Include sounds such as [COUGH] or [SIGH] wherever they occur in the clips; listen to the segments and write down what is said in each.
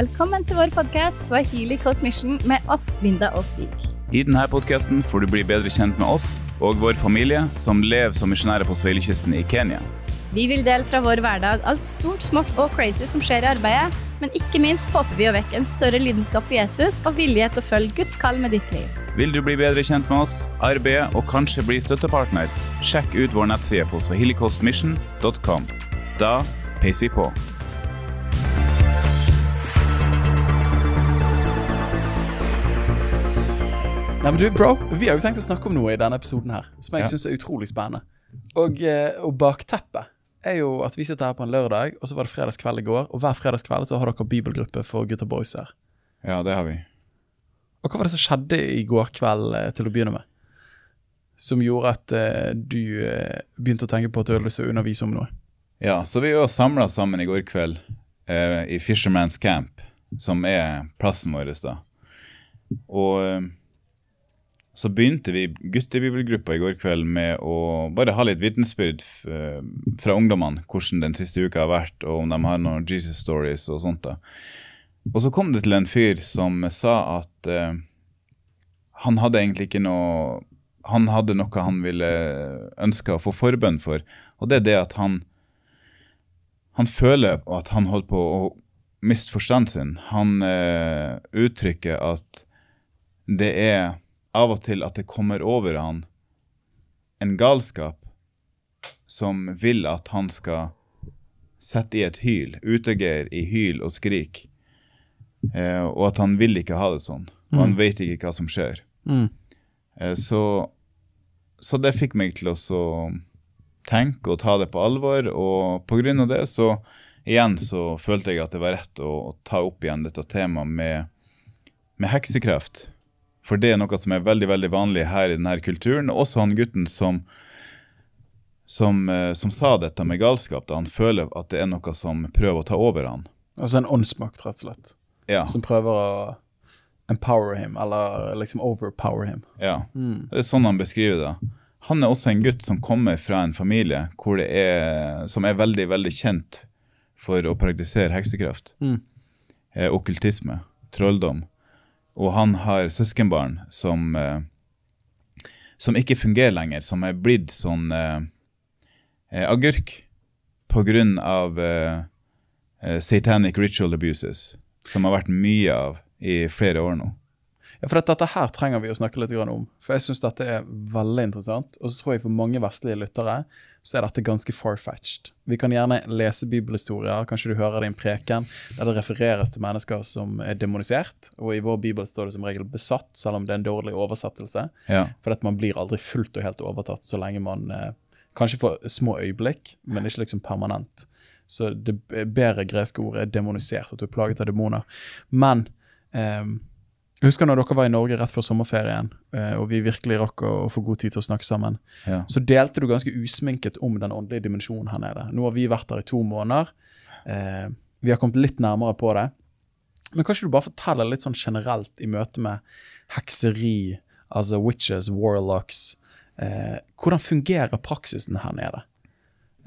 Velkommen til vår podkast Swahili Coast Mission med oss, Linda og Stig. I denne podkasten får du bli bedre kjent med oss og vår familie som lever som misjonærer på Sveilekysten i Kenya. Vi vil dele fra vår hverdag alt stort, smått og crazy som skjer i arbeidet, men ikke minst håper vi å vekke en større lidenskap for Jesus og vilje til å følge Guds kall med ditt liv. Vil du bli bedre kjent med oss, arbeide og kanskje bli støttepartner? Sjekk ut vår nettside på swahilicoastmission.com. Da peiser vi på. Nei, men du, bro, Vi har jo tenkt å snakke om noe i denne episoden her som jeg Ja. synes er utrolig spennende. Og, eh, og bakteppet er jo at vi sitter her på en lørdag, og så var det fredagskveld i går. Og hver fredagskveld så har dere bibelgruppe for gutta boys her. Ja, det har vi. Og hva var det som skjedde i går kveld eh, til å begynne med? Som gjorde at uh, du uh, begynte å tenke på at du hadde lyst til å undervise om noe? Ja, så vi var samla sammen i går kveld uh, i Fisherman's Camp, som er plassen vår da. Og så begynte vi guttebibelgruppa i går kveld med å bare ha litt vitnesbyrd eh, fra ungdommene, hvordan den siste uka har vært, og om de har noen Jesus stories og sånt. da. Og så kom det til en fyr som sa at eh, han hadde egentlig ikke noe Han hadde noe han ville ønske å få forbønn for, og det er det at han han føler at han holder på å miste forstanden sin. Han eh, uttrykker at det er av og til at det kommer over han en galskap som vil at han skal sette i et hyl, utagere i hyl og skrik, eh, og at han vil ikke ha det sånn. Og han vet ikke hva som skjer. Eh, så, så det fikk meg til å så tenke og ta det på alvor, og på grunn av det så igjen så følte jeg at det var rett å, å ta opp igjen dette temaet med, med heksekraft. For det er noe som er veldig veldig vanlig her i denne kulturen. Også han gutten som, som, eh, som sa dette med galskap, da han føler at det er noe som prøver å ta over han. Altså en åndsmakt, rett og slett. Ja, Som prøver å empower him, eller liksom overpower him. ja. Det er sånn han beskriver det. Han er også en gutt som kommer fra en familie er, som er veldig, veldig kjent for å praktisere heksekraft. Eh, okkultisme, trolldom. Og han har søskenbarn som, eh, som ikke fungerer lenger, som er blitt sånn eh, eh, agurk på grunn av satanic ritual abuses, som har vært mye av i flere år nå. Ja, for dette her trenger vi å snakke litt om. For jeg syns dette er veldig interessant. Og så tror jeg for mange vestlige lyttere så er dette ganske far-fetched. Vi kan gjerne lese bibelhistorier, kanskje du hører det i en preken, der det refereres til mennesker som er demonisert. Og i vår bibel står det som regel besatt, selv om det er en dårlig oversettelse. Ja. For at man blir aldri fullt og helt overtatt så lenge man eh, Kanskje får små øyeblikk, men ikke liksom permanent. Så det bedre greske ordet er demonisert, at du er plaget av demoner. Men eh, jeg husker når dere var i Norge rett før sommerferien, eh, og vi virkelig rakk å, få god tid til å snakke sammen, Ja. så delte du ganske usminket om den åndelige dimensjonen her nede. Nå har vi vært der i to måneder. Eh, vi har kommet litt nærmere på det. Men kan ikke du bare fortelle litt sånn generelt i møte med hekseri, altså witches, warlocks, eh, hvordan fungerer praksisen her nede?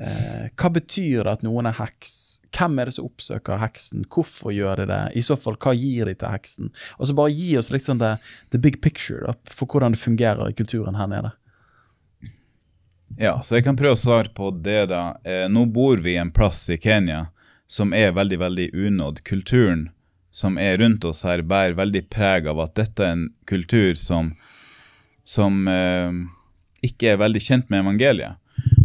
Eh, hva betyr det at noen er heks? Hvem er det som oppsøker heksen? Hvorfor gjør de det? I så fall, hva gir de til heksen? Og så bare gi oss litt sånn the, the big picture da, for hvordan det fungerer i kulturen her nede. Ja, så jeg kan prøve å svare på det, da. Eh, nå bor vi en plass i Kenya som er veldig, veldig unådd. Kulturen som er rundt oss her, bærer veldig preg av at dette er en kultur som, som eh, ikke er veldig kjent med evangeliet.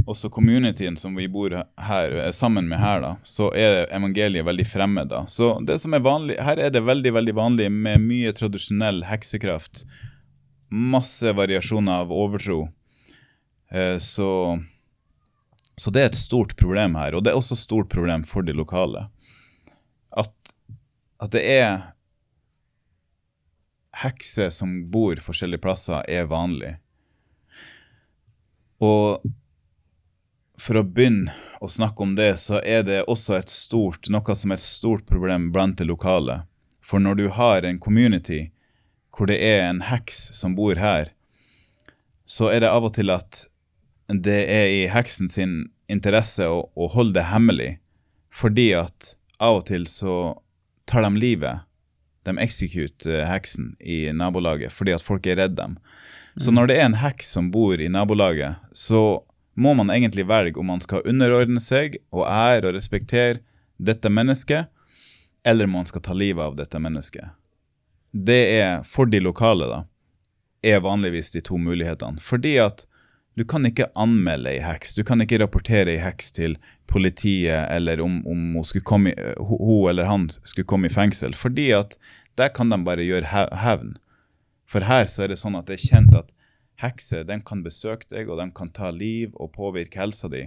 Også communityen som vi bor her, er sammen med her, da, så er evangeliet veldig fremmed. da. Så det som er vanlig, Her er det veldig veldig vanlig med mye tradisjonell heksekraft. Masse variasjoner av overtro. Eh, Så, så det er et stort problem her, og det er også et stort problem for de lokale. At, at det er hekser som bor forskjellige plasser, er vanlig. Og for å begynne å snakke om det, så er det også stort, noe som er et stort problem blant det lokale. For når du har en community hvor det er en heks som bor her, så er det av og til at det er i heksen sin interesse å, å holde det hemmelig, fordi at av og til så tar de livet. De execute eh, heksen i nabolaget fordi at folk er redd dem. Så når det er en heks som bor i nabolaget, så må man egentlig velge om man skal underordne seg og ære og respektere dette mennesket, eller om man skal ta livet av dette mennesket. Det er for de lokale, da, er vanligvis de to mulighetene. Fordi at du kan ikke anmelde ei heks, du kan ikke rapportere ei heks til politiet, eller om, om hun, komme, hun eller han skulle komme i fengsel, fordi at der kan de bare gjøre hevn. For her så er det sånn at det er kjent at hekser de kan besøke deg, og de kan ta liv og påvirke helsa di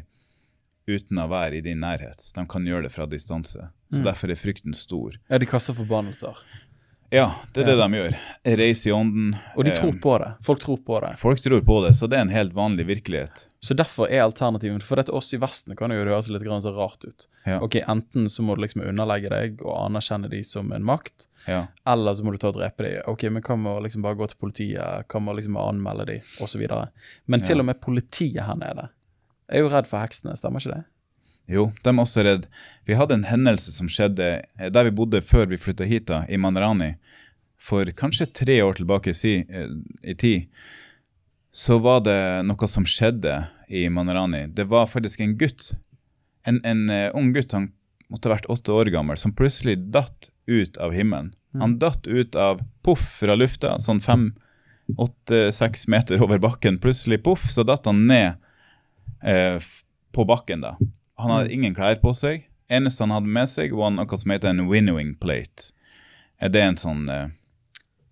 uten å være i din nærhet. De kan gjøre det fra distanse. Så derfor er frykten stor. Ja, de kaster forbannelser. Ja, det er det de gjør. Reise i ånden. Og de Eh, tror på det. Folk tror på det. Folk tror på det, så det er en helt vanlig virkelighet. Så derfor er alternativet For dette oss i Vesten kan jo høres litt grann så rart ut. Ja. Ok, Enten så må du liksom underlegge deg og anerkjenne de som en makt, Ja. eller så må du ta og drepe dem. Ok, men hva med å liksom bare gå til politiet, hva med å liksom anmelde de, osv. Men til og med politiet her nede er jo redd for heksene, stemmer ikke det? Jo, de er også redd. Vi hadde en hendelse som skjedde eh, der vi bodde før vi flytta hit, da, i Manrani. For kanskje tre år tilbake i, si, eh, i tid, så var det noe som skjedde i Manrani. Det var faktisk en gutt, en, en eh, ung gutt, han måtte ha vært åtte år gammel, som plutselig datt ut av himmelen. Han datt ut av poff fra lufta, sånn fem, åtte, seks meter over bakken. Plutselig poff, så datt han ned eh, på bakken da. Han hadde ingen klær på seg. Eneste han hadde med seg, var noe som heter en winnowing plate. Eh, Det er en sånn eh,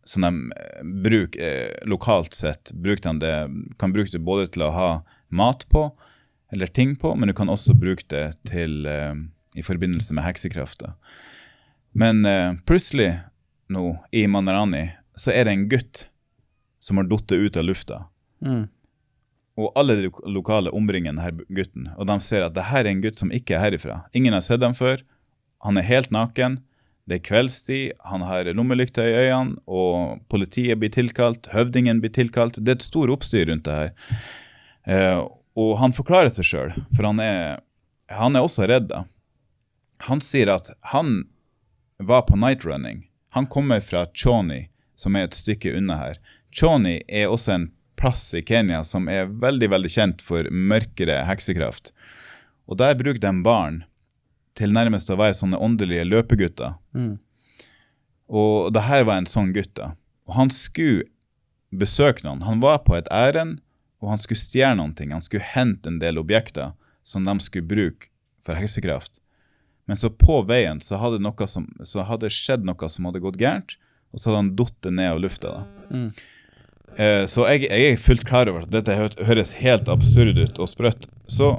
som de bruker bruk, eh, lokalt sett brukte han det, kan bruke det både til å ha mat på, eller ting på, men du kan også bruke det til, eh, i forbindelse med heksekraft. Men eh, plutselig nå, i Manarani, så er det en gutt som har falt ut av lufta. Og alle de lokale omringer denne gutten, og de ser at det her er en gutt som ikke er herifra. Ingen har sett ham før. Han er helt naken. Det er kveldstid, han har lommelykter i øynene, og politiet blir tilkalt, høvdingen blir tilkalt. Det er et stor oppstyr rundt det her. Eh, og han forklarer seg sjøl, for han er, han er også redd. da. Han sier at han var på nightrunning. Han kommer fra Choni, som er et stykke unna her. Choni er også en plass i Kenya som er veldig veldig kjent for mørkere heksekraft. Og der bruker de barn til nærmest å være sånne åndelige løpegutter. Og det her var en sånn gutt. da. Og han skulle besøke noen. Han var på et ærend, og han skulle stjele noen ting. Han skulle hente en del objekter som de skulle bruke for heksekraft. Men så på veien så hadde, noe som, så hadde skjedd noe som hadde gått gærent, og så hadde han falt ned av lufta. da. Eh, så jeg, jeg er fullt klar over at dette høres helt absurd ut og sprøtt. Så,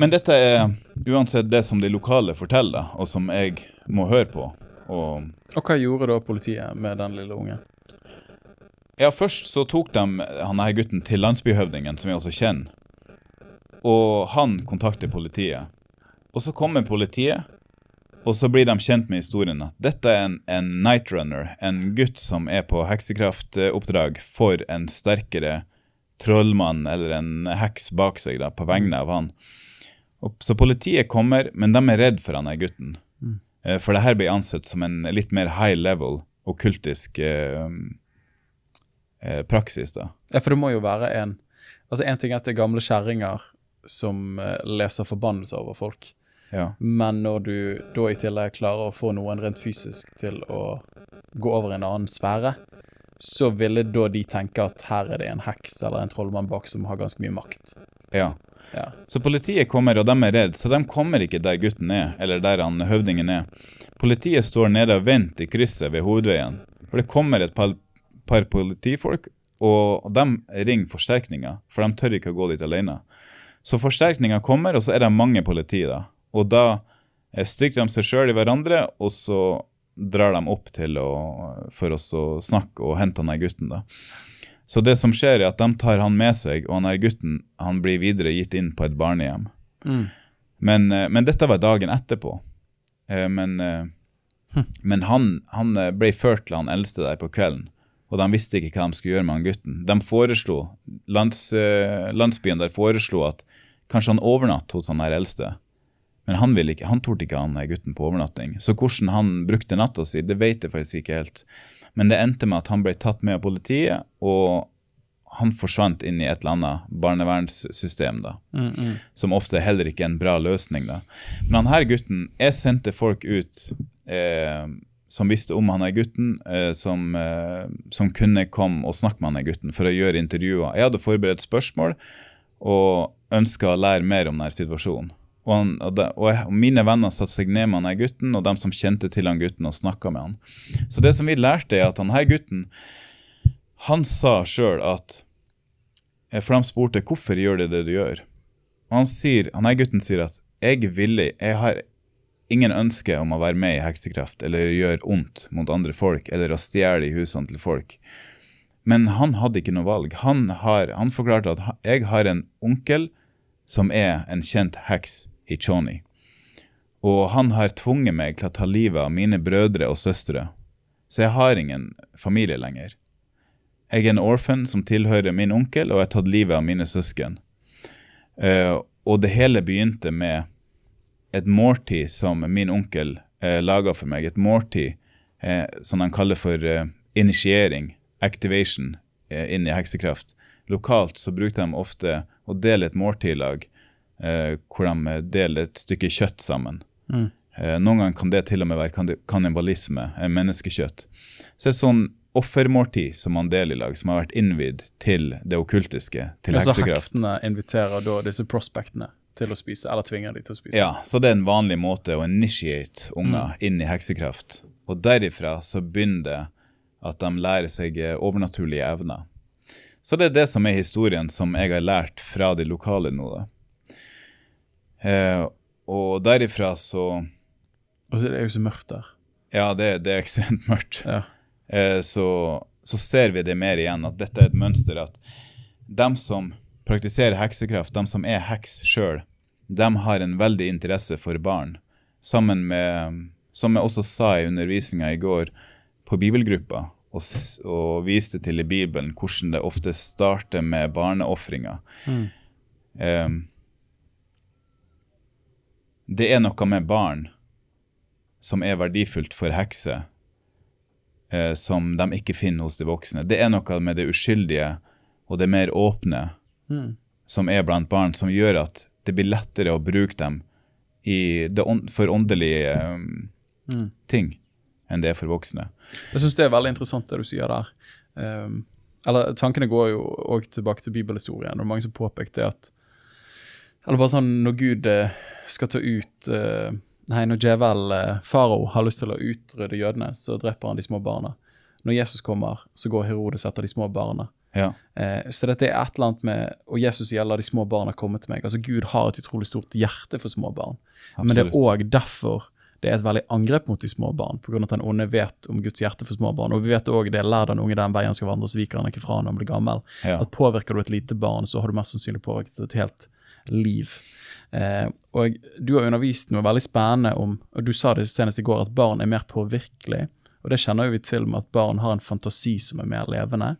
men dette er uansett det som de lokale forteller, og som jeg må høre på. Og Og hva gjorde da politiet med den lille ungen? ja, først så tok de han her gutten til landsbyhøvdingen, som jeg også kjenner. Og han kontakter politiet. Og så kommer politiet, og så blir de kjent med historien at dette er en, en nightrunner, en gutt som er på heksekraftoppdrag for en sterkere trollmann eller en heks bak seg, da, på vegne av han. Og, så politiet kommer, men de er redd for han her gutten. Mm. For det her blir ansett som en litt mer high level okkultisk eh, eh, praksis, da. Ja, for det må jo være en Altså, En ting er at det er gamle kjerringer som eh, leser forbannelser over folk, Ja. men når du da i tillegg klarer å få noen rent fysisk til å gå over en annen sfære, så ville da de tenke at her er det en heks eller en trollmann bak som har ganske mye makt. ja. Ja. Så politiet kommer, og de er redd, så de kommer ikke der gutten er, eller der han høvdingen er. Politiet står nede og venter i krysset ved hovedveien. For det kommer et par, par politifolk, og de ringer forsterkninger, for de tør ikke å gå dit alene. Så forsterkninga kommer, og så er det mange politi, da. Og da styrker de seg sjøl i hverandre, og så drar de opp til å, for oss å snakke og hente han gutten, da. Så det som skjer er at de tar han med seg, og han her gutten han blir videre gitt inn på et barnehjem. Men, eh, men dette var dagen etterpå. Eh, Men, eh, men han, han eh, ble ført til han eldste der på kvelden, og de visste ikke hva de skulle gjøre med han gutten. De foreslo, lands, eh, Landsbyen der foreslo at kanskje han overnatt hos han her eldste. Men han ikke, han torde ikke han gutten på overnatting. Så hvordan han brukte natta si, det vet jeg faktisk ikke helt. Men det endte med at han ble tatt med av politiet, og han forsvant inn i et eller annet barnevernssystem, da. Som ofte heller ikke er en bra løsning, da. Men han her gutten Jeg sendte folk ut eh, som visste om han her gutten, eh, som, eh, som kunne komme og snakke med han her gutten for å gjøre intervjuer. Jeg hadde forberedt spørsmål og ønska å lære mer om denne situasjonen. Og, han, og, de, og, jeg, og mine venner satte seg ned med han her gutten, og de som kjente til han gutten, og snakka med han. Så det som vi lærte, er at han her gutten han sa sjøl at eh, For de spurte hvorfor gjør du det du gjør. Og han sier, han her gutten sier at jeg villig, jeg har ingen ønske om å være med i heksekraft eller gjøre ondt mot andre folk eller å stjele i husene til folk. Men han hadde ikke noe valg. Han, har, han forklarte at jeg har en onkel som er en kjent heks i Choni. Og han har tvunget meg til å ta livet av mine brødre og søstre. Så jeg har ingen familie lenger. Jeg er en orphan som tilhører min onkel, og jeg har tatt livet av mine søsken. Uh, og det hele begynte med et måltid som min onkel eh, laga for meg. Et måltid eh, som han kaller for eh, initiering, activation, eh, inn i heksekraft. Lokalt så brukte de ofte å dele et måltid i lag, hvor de eh, deler et stykke kjøtt sammen. Eh, noen ganger kan det til og med være kannibalisme, eh, menneskekjøtt. Så et sånn offermåltid som man deler i lag, som har vært innvidd til det okkultiske, til Altså heksekraft. heksene inviterer da disse prospectene til å spise, eller tvinger de til å spise. Ja, så det er en vanlig måte å initiate unger inn i heksekraft. Og derifra så begynner det at de lærer seg eh, overnaturlige evner. Så det er det som er historien som jeg har lært fra de lokale nå, da. Eh, og derifra så Og så er det jo så mørkt der. Ja, det, det er ekstremt mørkt. Ja. eh, så, så ser vi det mer igjen, at dette er et mønster at dem som praktiserer heksekraft, dem som er heks sjøl, dem har en veldig interesse for barn. Sammen med, som jeg også sa i undervisninga i går på bibelgruppa, og, og viste til i Bibelen hvordan det ofte starter med barneofringer. Eh, det er noe med barn som er verdifullt for hekser, eh, som de ikke finner hos de voksne. Det er noe med det uskyldige og det mer åpne som er blant barn, som gjør at det blir lettere å bruke dem i det ånd- for åndelige eh, ting enn det er for voksne. Jeg syns det er veldig interessant det du sier der. Um, eller Tankene går jo òg tilbake til bibelhistorien. og mange som påpekte at Eller bare sånn når Gud eh, skal ta ut eh, Nei, når djevel eh, farao har lyst til å utrydde jødene, så dreper han de små barna. Når Jesus kommer, så går Herodes etter de små barna. Ja. Eh, så dette er et eller annet med Og Jesus sier la de små barna komme til meg. Altså Gud har et utrolig stort hjerte for små barn. Men det er Absolutt. òg derfor det er et veldig angrep mot de små barn, pga. at den onde vet om Guds hjerte for små barn. Og vi vet også det, lær den unge den veien skal vandre, så viker han ikke fra når han blir gammel. Ja. At påvirker du et lite barn, så har du mest sannsynlig påvirket et helt liv. Eh, og du har undervist noe veldig spennende om, og du sa det senest i går, at barn er mer påvirkelig. Og det kjenner vi til med at barn har en fantasi som er mer levende.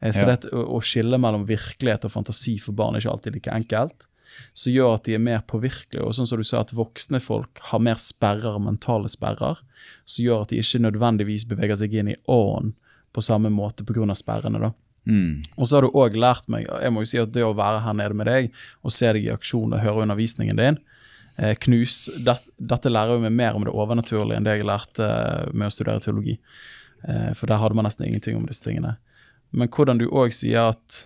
Eh, så Ja. det å, å skille mellom virkelighet og fantasi for barn er ikke alltid like enkelt. Som gjør at de er mer påvirkelige. Og sånn som du sa, at voksne folk har mer sperrer, mentale sperrer, som gjør at de ikke nødvendigvis beveger seg inn i åren på samme måte pga. sperrene. da. Mm. Og så har du òg lært meg jeg må jo si at det å være her nede med deg og se deg i aksjon og høre undervisningen din eh, knus, det, Dette lærer jo meg mer om det overnaturlige enn det jeg lærte eh, med å studere teologi. Eh, for der hadde man nesten ingenting om disse tingene. Men hvordan du òg sier at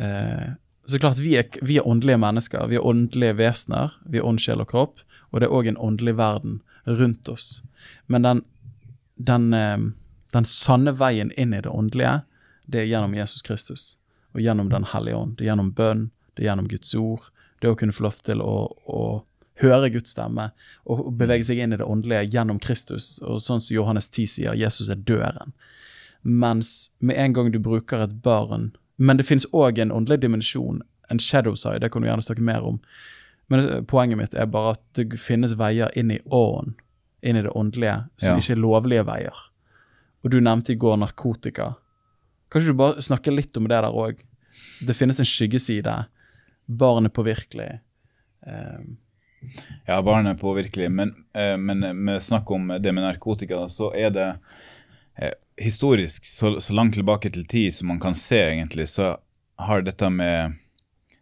eh, Så klart, vi er, vi er åndelige mennesker. Vi er åndelige vesener. Vi er ånd, sjel og kropp. Og det er òg en åndelig verden rundt oss. Men den, den, eh, den sanne veien inn i det åndelige, det er gjennom Jesus Kristus. Og gjennom Den hellige ånd. Det er gjennom bønn, det er gjennom Guds ord. Det å kunne få lov til å, å høre Guds stemme og bevege seg inn i det åndelige gjennom Kristus. Og sånn som Johannes 10 sier, Jesus er døren. Mens med en gang du bruker et barn Men det finnes òg en åndelig dimensjon, en shadow side, det kan du gjerne snakke mer om. Men poenget mitt er bare at det finnes veier inn i ånd, inn i det åndelige, som Ja. ikke er lovlige veier. Og du nevnte i går narkotika. Kan ikke du bare snakke litt om det der òg? Det finnes en skyggeside. Barn er påvirkelig. Eh, Ja, barn er påvirkelig, Men, eh, men med snakk om det med narkotika, så er det eh, historisk, så, så langt tilbake til tid som man kan se, egentlig, så har dette med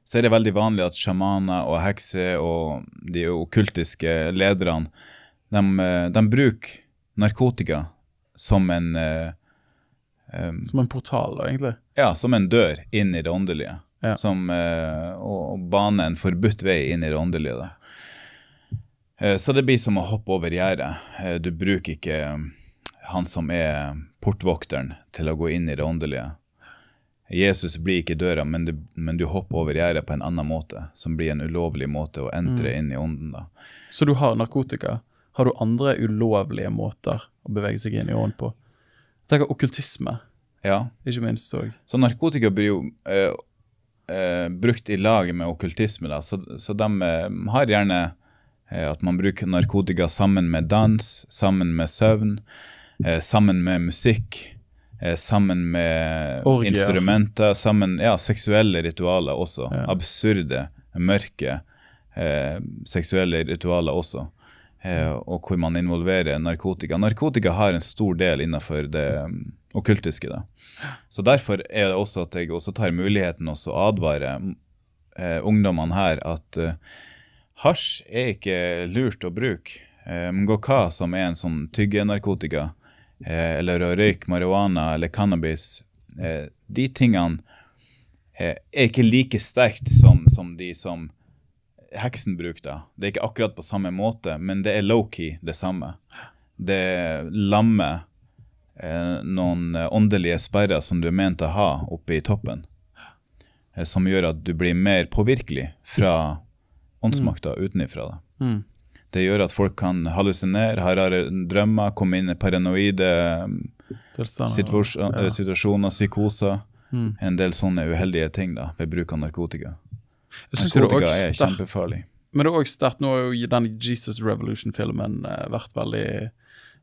så er det veldig vanlig at sjamaner og hekser og de okkultiske lederne de, eh, de bruker narkotika som en em, Som en portal, da, egentlig. Ja, som en dør inn i det åndelige. Ja. Som, uh, og, bane en forbudt vei inn i det åndelige. Eh, så det blir som å hoppe over gjerdet. Uh, du bruker ikke han som er portvokteren, til å gå inn i det åndelige. Jesus blir ikke døra, men du, men du hopper over gjerdet på en annen måte, som blir en ulovlig måte å entre inn i ånden. da. Så du har narkotika. Har du andre ulovlige måter å bevege seg inn i ånden på? Tenker okkultisme, Ja, ikke minst òg. Så narkotika blir jo eh, eh, brukt i lag med okkultisme, da. Så, så de eh, har gjerne eh, at man bruker narkotika sammen med dans, sammen med søvn, eh, sammen med musikk, sammen med Orgier. instrumenter, sammen Ja, seksuelle ritualer også. Ja. Absurde, mørke eh, seksuelle ritualer også. Eh, og hvor man involverer narkotika. Narkotika har en stor del innenfor det um, okkultiske. Så derfor er det også at jeg også tar muligheten også å advare eh, ungdommene her at eh, hasj er ikke lurt å bruke. Eh, Mgoka, som er en sånn tyggenarkotika, eh, eller å røyke marihuana eller cannabis, eh, de tingene eh, er ikke like sterkt som, som de som heksen bruker. da. Det er ikke akkurat på samme måte, men det er low-key det samme. Det lammer eh, noen eh, åndelige sperrer som du er ment å ha oppe i toppen, eh, som gjør at du blir mer påvirkelig fra åndsmakta utenifra. Da. Mm. Det gjør at folk kan hallusinere, ha rare drømmer, komme inn i paranoide situasjoner, Ja. situasjoner, psykoser. Mm. En del sånne uheldige ting da, ved bruk av narkotika. Narkotika er kjempefarlig. Men det er også sterkt, nå har jo den Jesus Revolution-filmen eh, vært veldig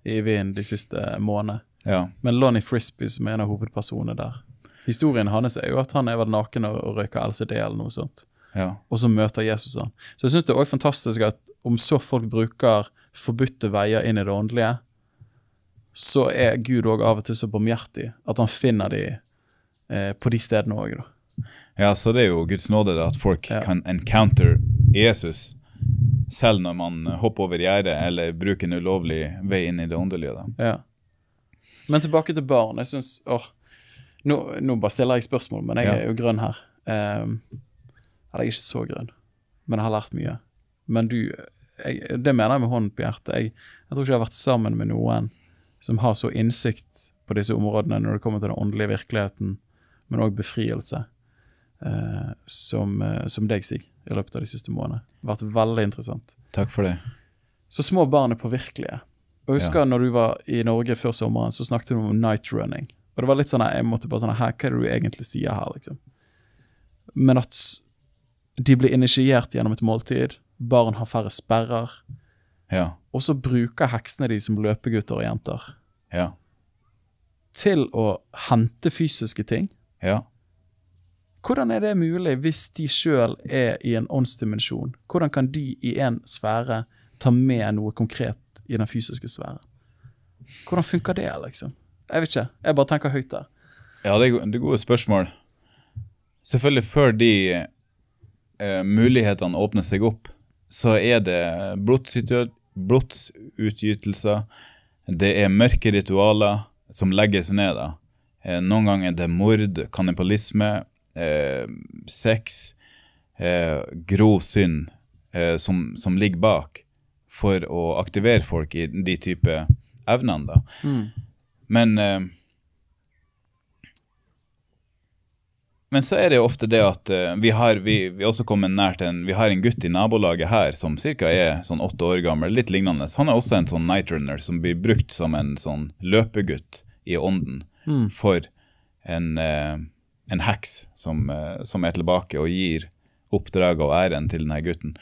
i vinden de siste månedene. Ja. Men Lonnie Frisbee, som er en av hovedpersonene der Historien hans er jo at han er vel naken og røyker LCD eller noe sånt. ja. Og så møter Jesus han. Så jeg syns det er også fantastisk at om så folk bruker forbudte veier inn i det åndelige, så er Gud òg av og til så barmhjertig at han finner de eh, på de stedene òg, da. Ja, så det er jo Guds nåde at folk Ja. kan encounter Jesus selv når man hopper over gjerdet eller bruker en ulovlig vei inn i det åndelige. Ja. Men tilbake til barn. Jeg synes, åh, nå, nå bare stiller jeg spørsmål, men jeg Ja. er jo grønn her. Um, eller jeg er ikke så grønn, men jeg har lært mye. Men du, jeg, det mener jeg med hånden på hjertet. Jeg, jeg tror ikke jeg har vært sammen med noen som har så innsikt på disse områdene når det kommer til den åndelige virkeligheten, men òg befrielse, eh, som, eh, som deg, Sig, i løpet av de siste månedene. Vært veldig interessant. Takk for det. Så små barn er påvirkelige. Og jeg husker når du var i Norge før sommeren, så snakket du om night running. Og det var litt sånn jeg måtte bare sånn hva er det du egentlig sier her, liksom? Men at de blir initiert gjennom et måltid, barn har færre sperrer, Ja. og så bruker heksene de som løpegutter og jenter Ja. til å hente fysiske ting. Ja. Hvordan er det mulig hvis de sjøl er i en åndsdimensjon? Hvordan kan de i en sfære ta med noe konkret i den fysiske sfæren? Hvordan funker det, liksom? Jeg vet ikke. Jeg bare tenker høyt der. Ja, det er, go- gode spørsmål. Selvfølgelig, før de eh, mulighetene åpner seg opp, så er det blodsutgytelser, det er mørke ritualer som legges ned. da. Eh, noen ganger er det mord, kannibalisme, eh, sex, eh, grov synd eh, som, som ligger bak for å aktivere folk i de type evnene. da. Men eh, Men så er det jo ofte det at eh, vi har vi, vi også kommet nært en Vi har en gutt i nabolaget her som ca. er sånn åtte år gammel, litt lignende. Han er også en sånn nightrunner som blir brukt som en sånn løpegutt i ånden for en, eh, en heks som, eh, som er tilbake og gir oppdraget og æren til denne gutten.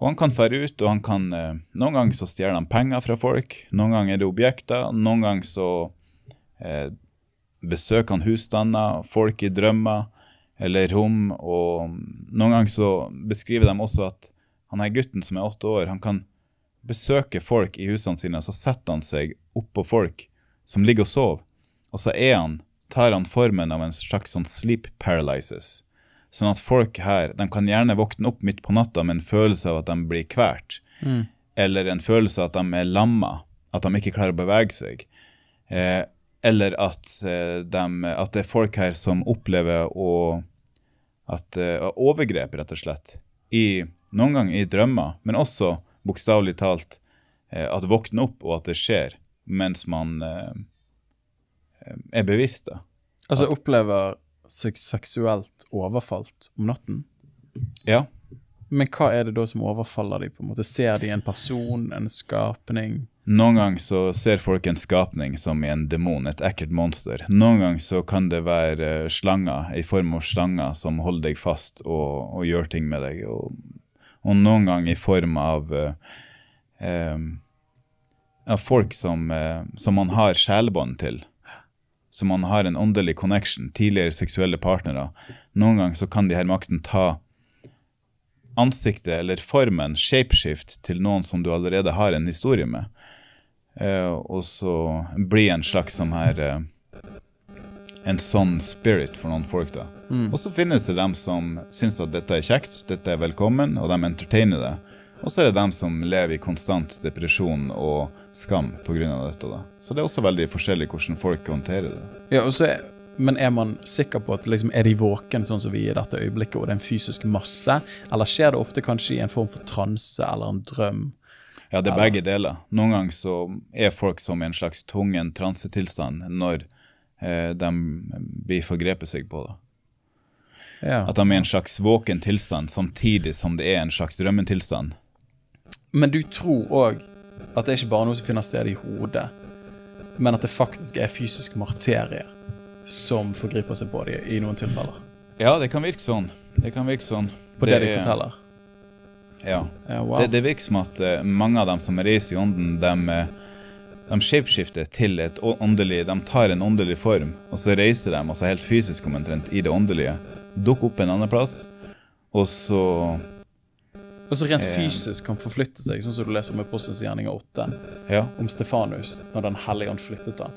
Og han kan fære ut, og han kan eh, Noen ganger så stjeler han penger fra folk, noen ganger er det objekter, noen ganger så eh, besøker han husstander, folk i drømmer eller rom, og noen ganger så beskriver de også at han her gutten som er åtte år, han kan besøke folk i husene sine, så setter han seg oppå folk som ligger og sover, og så er han, tar han formen av en slags sånn sleep paralysis. Sånn at folk her de kan gjerne våkne opp midt på natta med en følelse av at de blir kvalt, eller en følelse av at de er lamma, at de ikke klarer å bevege seg. Eh, eller at, eh, dem- at det er folk her som opplever å at eh, overgrep, rett og slett. I, noen ganger i drømmer, men også bokstavelig talt eh, at våkne opp og at det skjer mens man er bevisst. da. Altså opplever seg seksuelt overfalt om natten. Ja. Men hva er det da som overfaller de på en måte? Ser de en person, en skapning? Noen ganger så ser folk en skapning som i en demon, et ekkelt monster. Noen ganger så kan det være eh, slanger, i form av slanger som holder deg fast og, og gjør ting med deg. Og, og noen ganger i form av, eh, eh, av folk som, eh, som man har sjelbånd til. Som man har en åndelig connection, tidligere seksuelle partnere. Noen ganger så kan de her makten ta ansiktet eller formen, shapeshift, til noen som du allerede har en historie med. Eh, og så bli en slags sånn her eh, En sånn spirit for noen folk, da. Og så finnes det dem som syns at dette er kjekt, dette er velkommen, og de entertainer det. Og så er det dem som lever i konstant depresjon og skam pga. dette. da. Så det er også veldig forskjellig hvordan folk håndterer det. Ja, er, men er man sikker på at liksom, er de våken sånn som vi er i dette øyeblikket, og det er en fysisk masse? Eller skjer det ofte kanskje i en form for transe eller en drøm? Ja, det er begge deler. Noen ganger så er folk som i en slags tvungen transetilstand når eh, de blir forgrepet seg på. det. Ja. At de er i en slags våken tilstand samtidig som det er en slags drømmetilstand. Men du tror òg at det er ikke bare noe som finner sted i hodet, men at det faktisk er fysisk materie som forgriper seg på dem i noen tilfeller? Ja, det kan virke sånn. Det kan virke sånn. På det, de er- forteller? Ja. Ja, wow. Det, det virker som at eh, mange av dem som reiser i ånden, de, eh, de shapeshifter til et åndelig De tar en åndelig form, og så reiser de altså helt fysisk omtrent i det åndelige. Dukker opp en annen plass, og så Og så rent Eh. fysisk kan forflytte seg, sånn som du leser om i Postens gjerninger 8, Ja. om Stefanus, når Den hellige ånd flyttet da.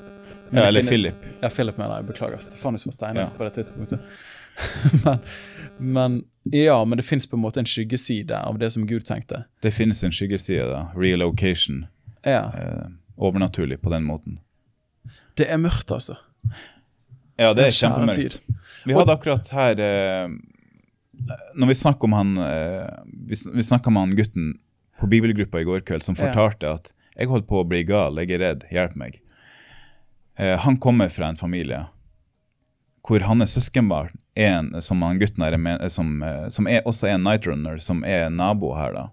Ja eller Philip. Ja, Philip mener jeg. Beklager. Stefanus var steinet Ja. på det tidspunktet. [LAUGHS] men, men ja, men det fins på en måte en skyggeside av det som Gud tenkte. Det finnes en skyggeside, da. Relocation. Ja, Eh, overnaturlig på den måten. Det er mørkt, altså. Ja, det er kjempemørkt. Vi hadde akkurat her eh, Når vi snakker om han eh, Vi, snakker om snakka med han gutten på bibelgruppa i går kveld som Ja. fortalte at 'jeg holder på å bli gal, jeg er redd, hjelp meg'. Eh, han kommer fra en familie hvor hans søskenbarn en, som han gutten her, er med, som, eh, som er, også er en nightrunner, som er nabo her. da.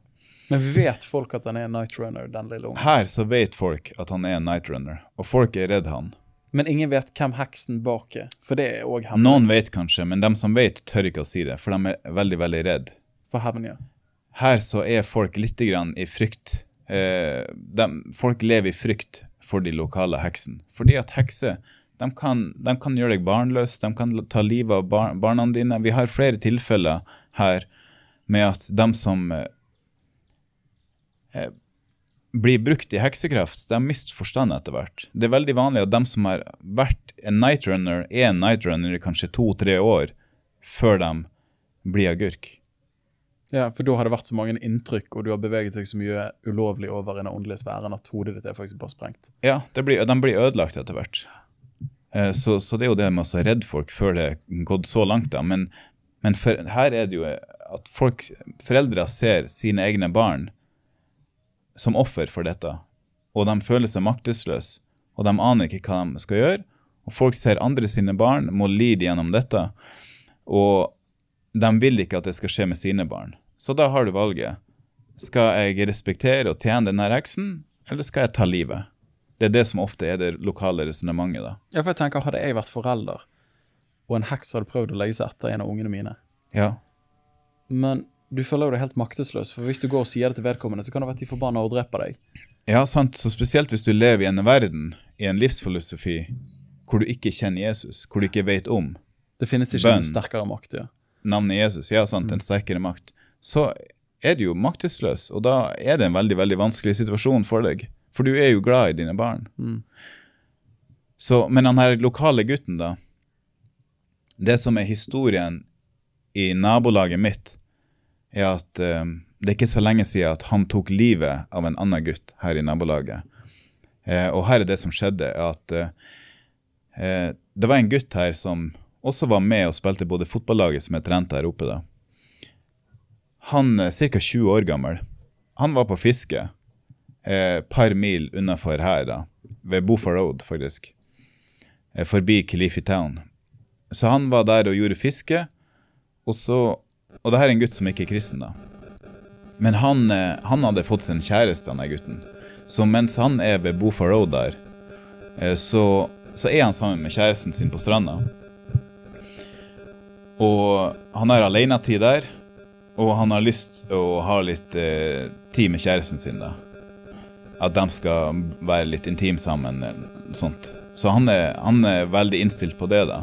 Men vet folk at han er en nightrunner den lille ungen? Her så vet folk at han er en nightrunner, og folk er redd han. Men ingen vet hvem heksen bak er, for det er også hemmelig Noen vet kanskje, men de som vet, tør ikke å si det, for de er veldig, veldig redd. for hevn. Ja. Her så er folk litt grann i frykt. Eh, de, folk lever i frykt for de lokale heksene. Fordi at hekser de kan, de kan gjøre deg barnløs, de kan ta livet av bar barna dine. Vi har flere tilfeller her med at de som eh, eh, blir brukt i heksekraft, de mister forstand etter hvert. Det er veldig vanlig at de som har vært en nightrunner, er en nightrunner i kanskje to-tre år før de blir agurk. ja, For da har det vært så mange inntrykk, og du har beveget deg så mye ulovlig over i den åndelige sfæren at hodet ditt er faktisk bare sprengt. Ja, det blir, de blir ødelagt etter hvert. Eh, Så, så det er jo det med å redde folk før det er gått så langt. da. Men, men for, her er det jo at folk, foreldre ser sine egne barn som offer for dette. Og de føler seg maktesløse, og de aner ikke hva de skal gjøre. Og folk ser andre sine barn må lide gjennom dette, og de vil ikke at det skal skje med sine barn. Så da har du valget. Skal jeg respektere og tjene denne heksen, eller skal jeg ta livet? Det er det som ofte er det lokale resonnementet. Ja, for jeg tenker, Hadde jeg vært forelder, og en heks hadde prøvd å legge seg etter en av ungene mine Ja. Men du føler jo deg helt maktesløs, for hvis du går og sier det til vedkommende, så kan det være at de forbanna og dreper deg. ja, sant. Så spesielt hvis du lever i en verden, i en livsfilosofi, hvor du ikke kjenner Jesus, hvor du ikke vet om Det finnes ikke Bønn. en sterkere makt. ja. navnet Jesus, ja sant, en sterkere makt, så er du jo maktesløs, og da er det en veldig veldig vanskelig situasjon for deg. For du er jo glad i dine barn. Så, men han her lokale gutten, da Det som er historien i nabolaget mitt, er at eh, det er ikke så lenge siden at han tok livet av en annen gutt her i nabolaget. Eh, og her er det som skjedde, at eh, eh, det var en gutt her som også var med og spilte både fotballaget som er trent der oppe. da. Han er ca. 20 år gammel. Han var på fiske et par mil unnafor her, da, ved Bofa Road, faktisk. Eh, forbi Kilifi Town. Så han var der og gjorde fiske, og så Og det her er en gutt som ikke er kristen, da. Men han, eh, han hadde fått sin kjæreste, han der gutten. Så mens han er ved Bofa Road der, eh, så, så er han sammen med kjæresten sin på stranda. Og han har alenetid der, og han har lyst å ha litt eh, tid med kjæresten sin, da. At de skal være litt intime sammen, eller sånt. Så han er, han er veldig innstilt på det, da.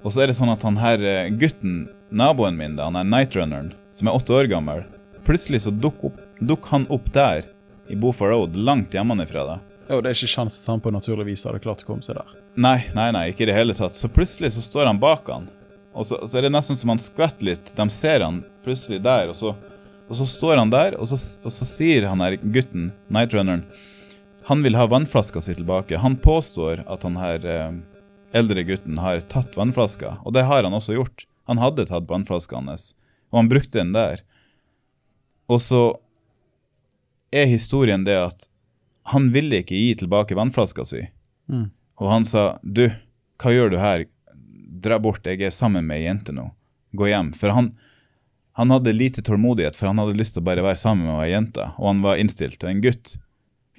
Og så er det sånn at han her eh, gutten, naboen min, da, han er nightrunneren, som er åtte år gammel, plutselig så dukker duk dukk han opp der, i Bofa Road, langt hjemmefra, da. Jo, det er ikke sjans at han på naturlig vis hadde klart å komme seg der. Nei, nei, nei, ikke i det hele tatt. Så plutselig så står han bak han. Og så, så er det nesten som han skvetter litt. De ser han plutselig der, og så, og så står han der, og så, og så sier han her gutten, nightrunneren, han vil ha vannflaska si tilbake. Han påstår at han her eh, eldre gutten har tatt vannflaska, og det har han også gjort. Han hadde tatt vannflaska hans, og han brukte den der. Og så er historien det at han ville ikke gi tilbake vannflaska si. Og han sa, du, hva gjør du her? Dra bort, jeg er sammen med ei jente nå. Gå hjem. For han, han hadde lite tålmodighet, for han hadde lyst til å bare være sammen med ei jente, og han var innstilt. Og en gutt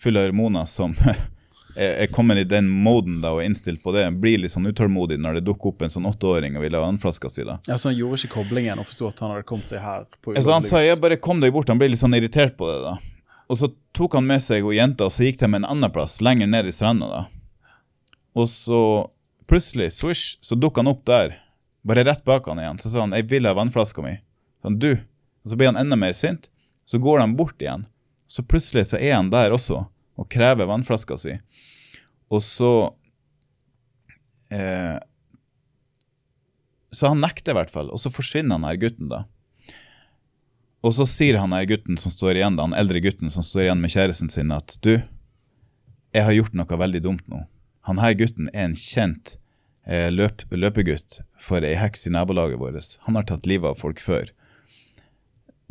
full av hormoner som [LAUGHS] er kommet i den moden da og er innstilt på det, blir litt sånn utålmodig når det dukker opp en sånn åtteåring og vil ha vannflaska si. da. Ja, så Han gjorde ikke koblingen og forsto at han hadde kommet seg her. på Altså, han sa jeg bare kom deg bort, han ble litt sånn irritert på det da. Og så tok han med seg og jenta, og så gikk de en annen plass, lenger ned i stranda da. Og så plutselig, swish, så dukka han opp der, bare rett bak han igjen. Så sa han, jeg vil ha vannflaska mi. Sånn, du. Og så blir han enda mer sint. Så går han bort igjen. Så plutselig så er han der også, og krever vannflaska si. Og så eh, Så han nekter i hvert fall, og så forsvinner han her gutten da. Og så sier han her gutten som står igjen, da, han eldre gutten som står igjen med kjæresten sin, at du, jeg har gjort noe veldig dumt nå. Han her gutten er en kjent eh, løp, løpegutt for ei heks i nabolaget vårt. Han har tatt livet av folk før.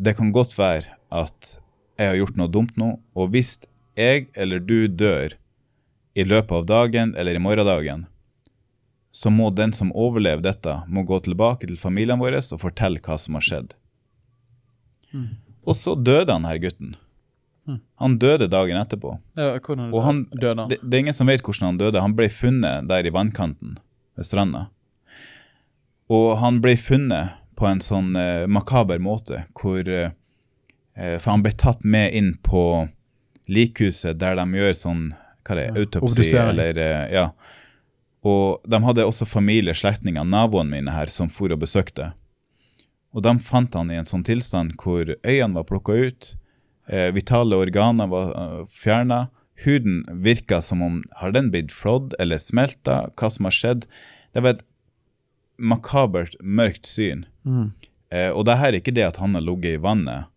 Det kan godt være at jeg har gjort noe dumt nå, og hvis jeg eller du dør i løpet av dagen eller i morgendagen, så må den som overlever dette, må gå tilbake til familien vår og fortelle hva som har skjedd. Og så døde han her gutten. Han døde dagen etterpå. Ja, Og han, døde han? det, det er ingen som vet hvordan han døde. Han ble funnet der i vannkanten ved stranda. Og han ble funnet på en sånn eh, makaber måte, hvor eh, eh, For han ble tatt med inn på likhuset der de gjør sånn hva det er, autopsi, eller eh, Ja. Og de hadde også familie, slektninger, naboene mine her, som for og besøkte. Og de fant han i en sånn tilstand hvor øynene var plukka ut, eh, vitale organer var uh, fjerna, huden virka som om har den blitt flådd eller smelta, hva som har skjedd. Det var et makabert, mørkt syn. Eh, og det her er ikke det at han har ligget i vannet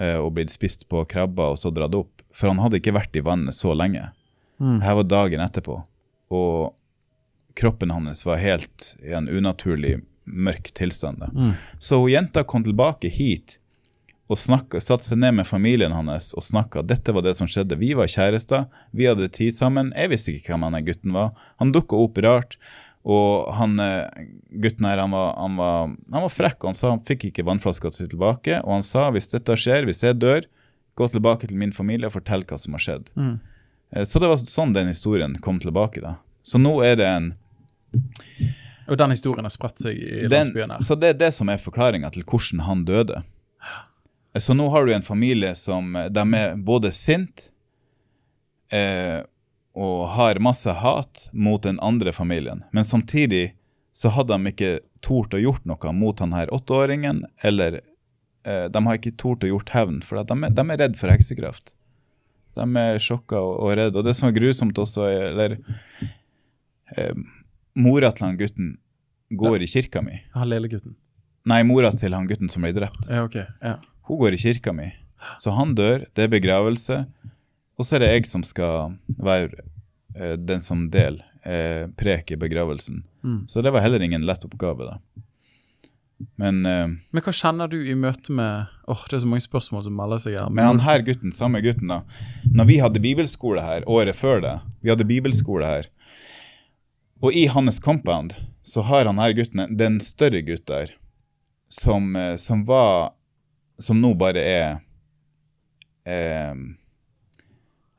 eh, og blitt spist på krabber og så dratt opp, for han hadde ikke vært i vannet så lenge. Det her var dagen etterpå, og kroppen hans var helt i en unaturlig mørk tilstand. Mm. Så hun jenta kom tilbake hit og snakket, satte seg ned med familien hans og snakka. Dette var det som skjedde. Vi var kjærester, vi hadde tid sammen. Jeg visste ikke hvem han gutten var. Han dukka opp rart. Og han, eh, gutten her, han var, han, var, han var frekk. Han sa han fikk ikke vannflaska si tilbake. Og han sa hvis dette skjer, hvis jeg dør, gå tilbake til min familie og fortell hva som har skjedd. Eh, Så det var sånn den historien kom tilbake. da. Så nå er det en Og den historien har spredt seg i landsbyen her. Så det er det som er forklaringa til hvordan han døde. Så nå har du en familie som de er både sint eh, og har masse hat mot den andre familien, men samtidig så hadde de ikke tort å gjort noe mot han her åtteåringen eller eh, de har ikke tort å gjort hevn, for de, er, de er redd for heksekraft. De er sjokka og, og redde. Og det som er grusomt også, er eller, eh, Mora til han gutten går i kirka mi. Han lille gutten. Nei, mora til han gutten som ble drept. Ja, ok. Ja. Hun går i kirka mi. Så han dør, det er begravelse. Og så er det jeg som skal være eh, den som del eh, prek i begravelsen. Mm. Så det var heller ingen lett oppgave, da. Men, uh, Men hva kjenner du i møte med Åh, Det er så mange spørsmål som melder seg her. men han her gutten, samme gutten, da. Når vi hadde bibelskole her året før det, vi hadde bibelskole her, og i hans compound så har han her gutten, det er en større gutt der, som, eh, som var Som nå bare er eh,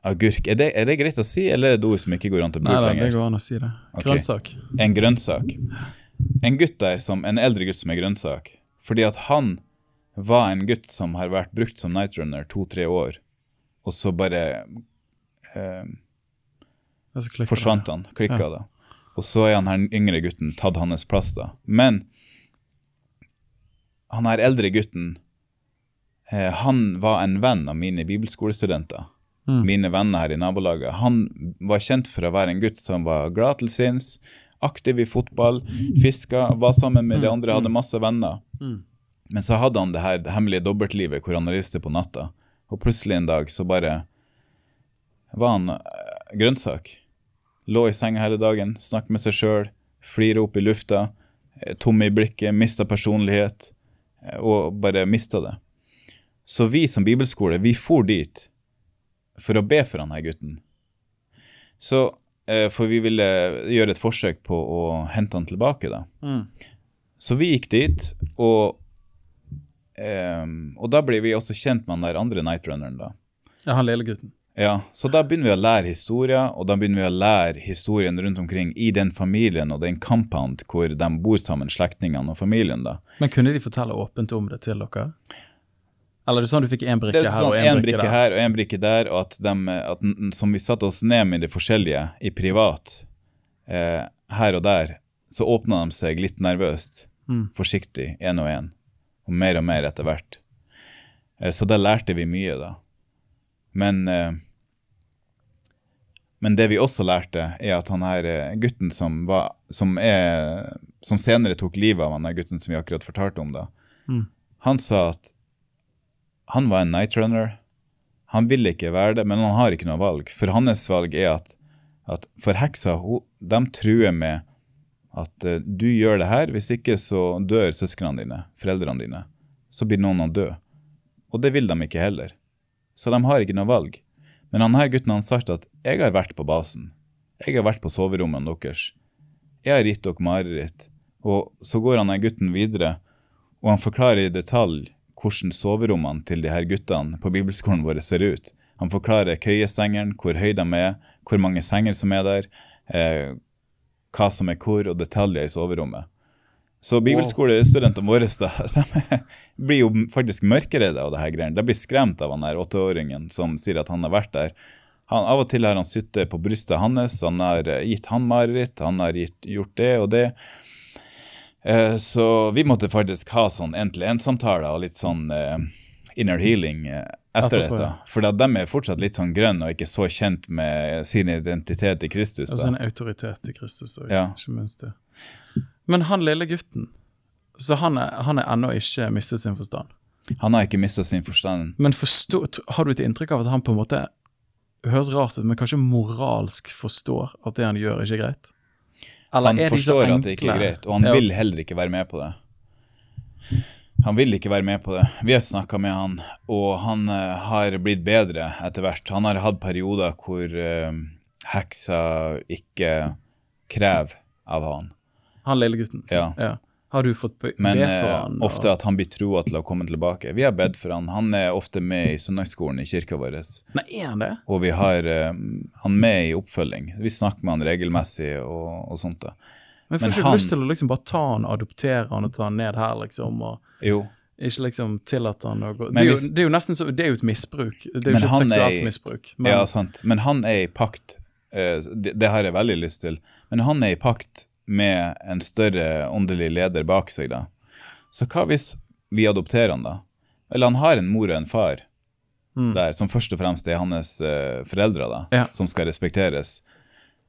agurk. Er det, er det greit å si, eller er det et ord som ikke går an til å Nei lenger? Nei, det går an å si det. Grønnsak. Grønnsak. En grønnsak. En gutt der, som, en eldre gutt som er grønnsak, fordi at han var en gutt som har vært brukt som nightrunner to-tre år, og så bare eh, så forsvant han, klikka da. Og så er han her yngre gutten tatt hans plass da. Men han her eldre gutten, eh, han var en venn av mine bibelskolestudenter. Mm. Mine venner her i nabolaget. Han var kjent for å være en gutt som var glad til sinns, aktiv i fotball, fiska, var sammen med de andre, hadde masse venner. Mm. Men så hadde han det her hemmelige dobbeltlivet hvor han reiste på natta. Og plutselig en dag så bare var han eh, grønnsak. Lå i senga hele dagen, snakket med seg sjøl, flira opp i lufta, eh, tom i blikket, mista personlighet, eh, og bare mista det. Så vi som bibelskole, vi for dit for å be for han her gutten. Så, For vi ville gjøre et forsøk på å hente han tilbake, da. Mm. Så vi gikk dit, og, ehm, og da ble vi også kjent med han der andre nightrunneren, da. Ja, han lille gutten. Ja, Så da begynner vi å lære historier, og da begynner vi å lære historien rundt omkring i den familien og den compound hvor de bor sammen, slektningene og familien. da. Men kunne de fortelle åpent om det til dere? Eller er det sånn du fikk én brikke er her sånn brikke brikke der? her og en brikke der, og at, de, at som vi satte oss ned med de forskjellige i privat, eh, her og der, så åpna de seg litt nervøst, Mm. forsiktig, én og én, og mer og mer etter hvert. Eh, så da lærte vi mye, da. Men, eh, men det vi også lærte, er at han her eh, gutten som, var, som, er, som senere tok livet av han der gutten som vi akkurat fortalte om, da, Mm. han sa at han var en nightrunner. Han vil ikke være det, men han har ikke noe valg. For hans valg er at, at for heksa, de truer med at eh, du gjør det her, hvis ikke så dør søsknene dine, foreldrene dine. Så blir noen å dø. Og det vil de ikke heller. Så de har ikke noe valg. Men han her gutten har sagt at jeg har vært på basen. Jeg har vært på soverommene deres. Jeg har gitt dere mareritt. Og så går han her gutten videre, og han forklarer i detalj hvordan soverommene til de her guttene på bibelskolen vår ser ut. Han forklarer køyesengene, hvor høy de er, hvor mange senger som er der, eh, hva som er hvor, og detaljer i soverommet. Så bibelskolestudentene våre [LAUGHS] de blir jo faktisk mørkeredde av det her greiene. De blir skremt av han her åtteåringen som sier at han har vært der. Han, av og til har han sittet på brystet hans, han har gitt han mareritt, han har gitt, gjort det og det. Eh, Så vi måtte faktisk ha sånn en-til-en-samtaler og litt sånn eh, inner healing eh, etter Etterpå, dette. For da, de er fortsatt litt sånn grønne og ikke så kjent med sin identitet i Kristus. Altså Da. en autoritet i Kristus òg, Ja. ikke minst det. Men han lille gutten, så han er, han er ennå ikke mistet sin forstand. Han har ikke mista sin forstand. Men forstå, har du et inntrykk av at han på en måte høres rart ut, men kanskje moralsk forstår at det han gjør, ikke er greit? Eller Han forstår at det ikke er greit, og han Ja. vil heller ikke være med på det. Han vil ikke være med på det. Vi har snakka med han, og han uh, har blitt bedre etter hvert. Han har hatt perioder hvor uh, heksa ikke krever av han. Han lille gutten? Ja. Ja. Har du fått be, Men be for han? Men ofte at han blir troa til å komme tilbake. Vi har bedt for han. Han er ofte med i søndagsskolen i kirka vår. Nei, er han det? Og vi har uh, han med i oppfølging. Vi snakker med han regelmessig og, og sånt. da. Men får ikke han- lyst til å liksom bare ta han, adoptere han og ta han ned her, liksom? og Jo, Ikke liksom tillate han å gå det, er jo, det er jo nesten så, det er jo et misbruk. Det er jo ikke et seksuelt i- misbruk. Men ja, sant. Men han er i pakt. eh, Det, det har jeg veldig lyst til. Men han er i pakt med en større åndelig leder bak seg. da. Så hva hvis vi adopterer han, da? Eller han har en mor og en far der, som først og fremst er hans uh, foreldre, da, Ja. som skal respekteres.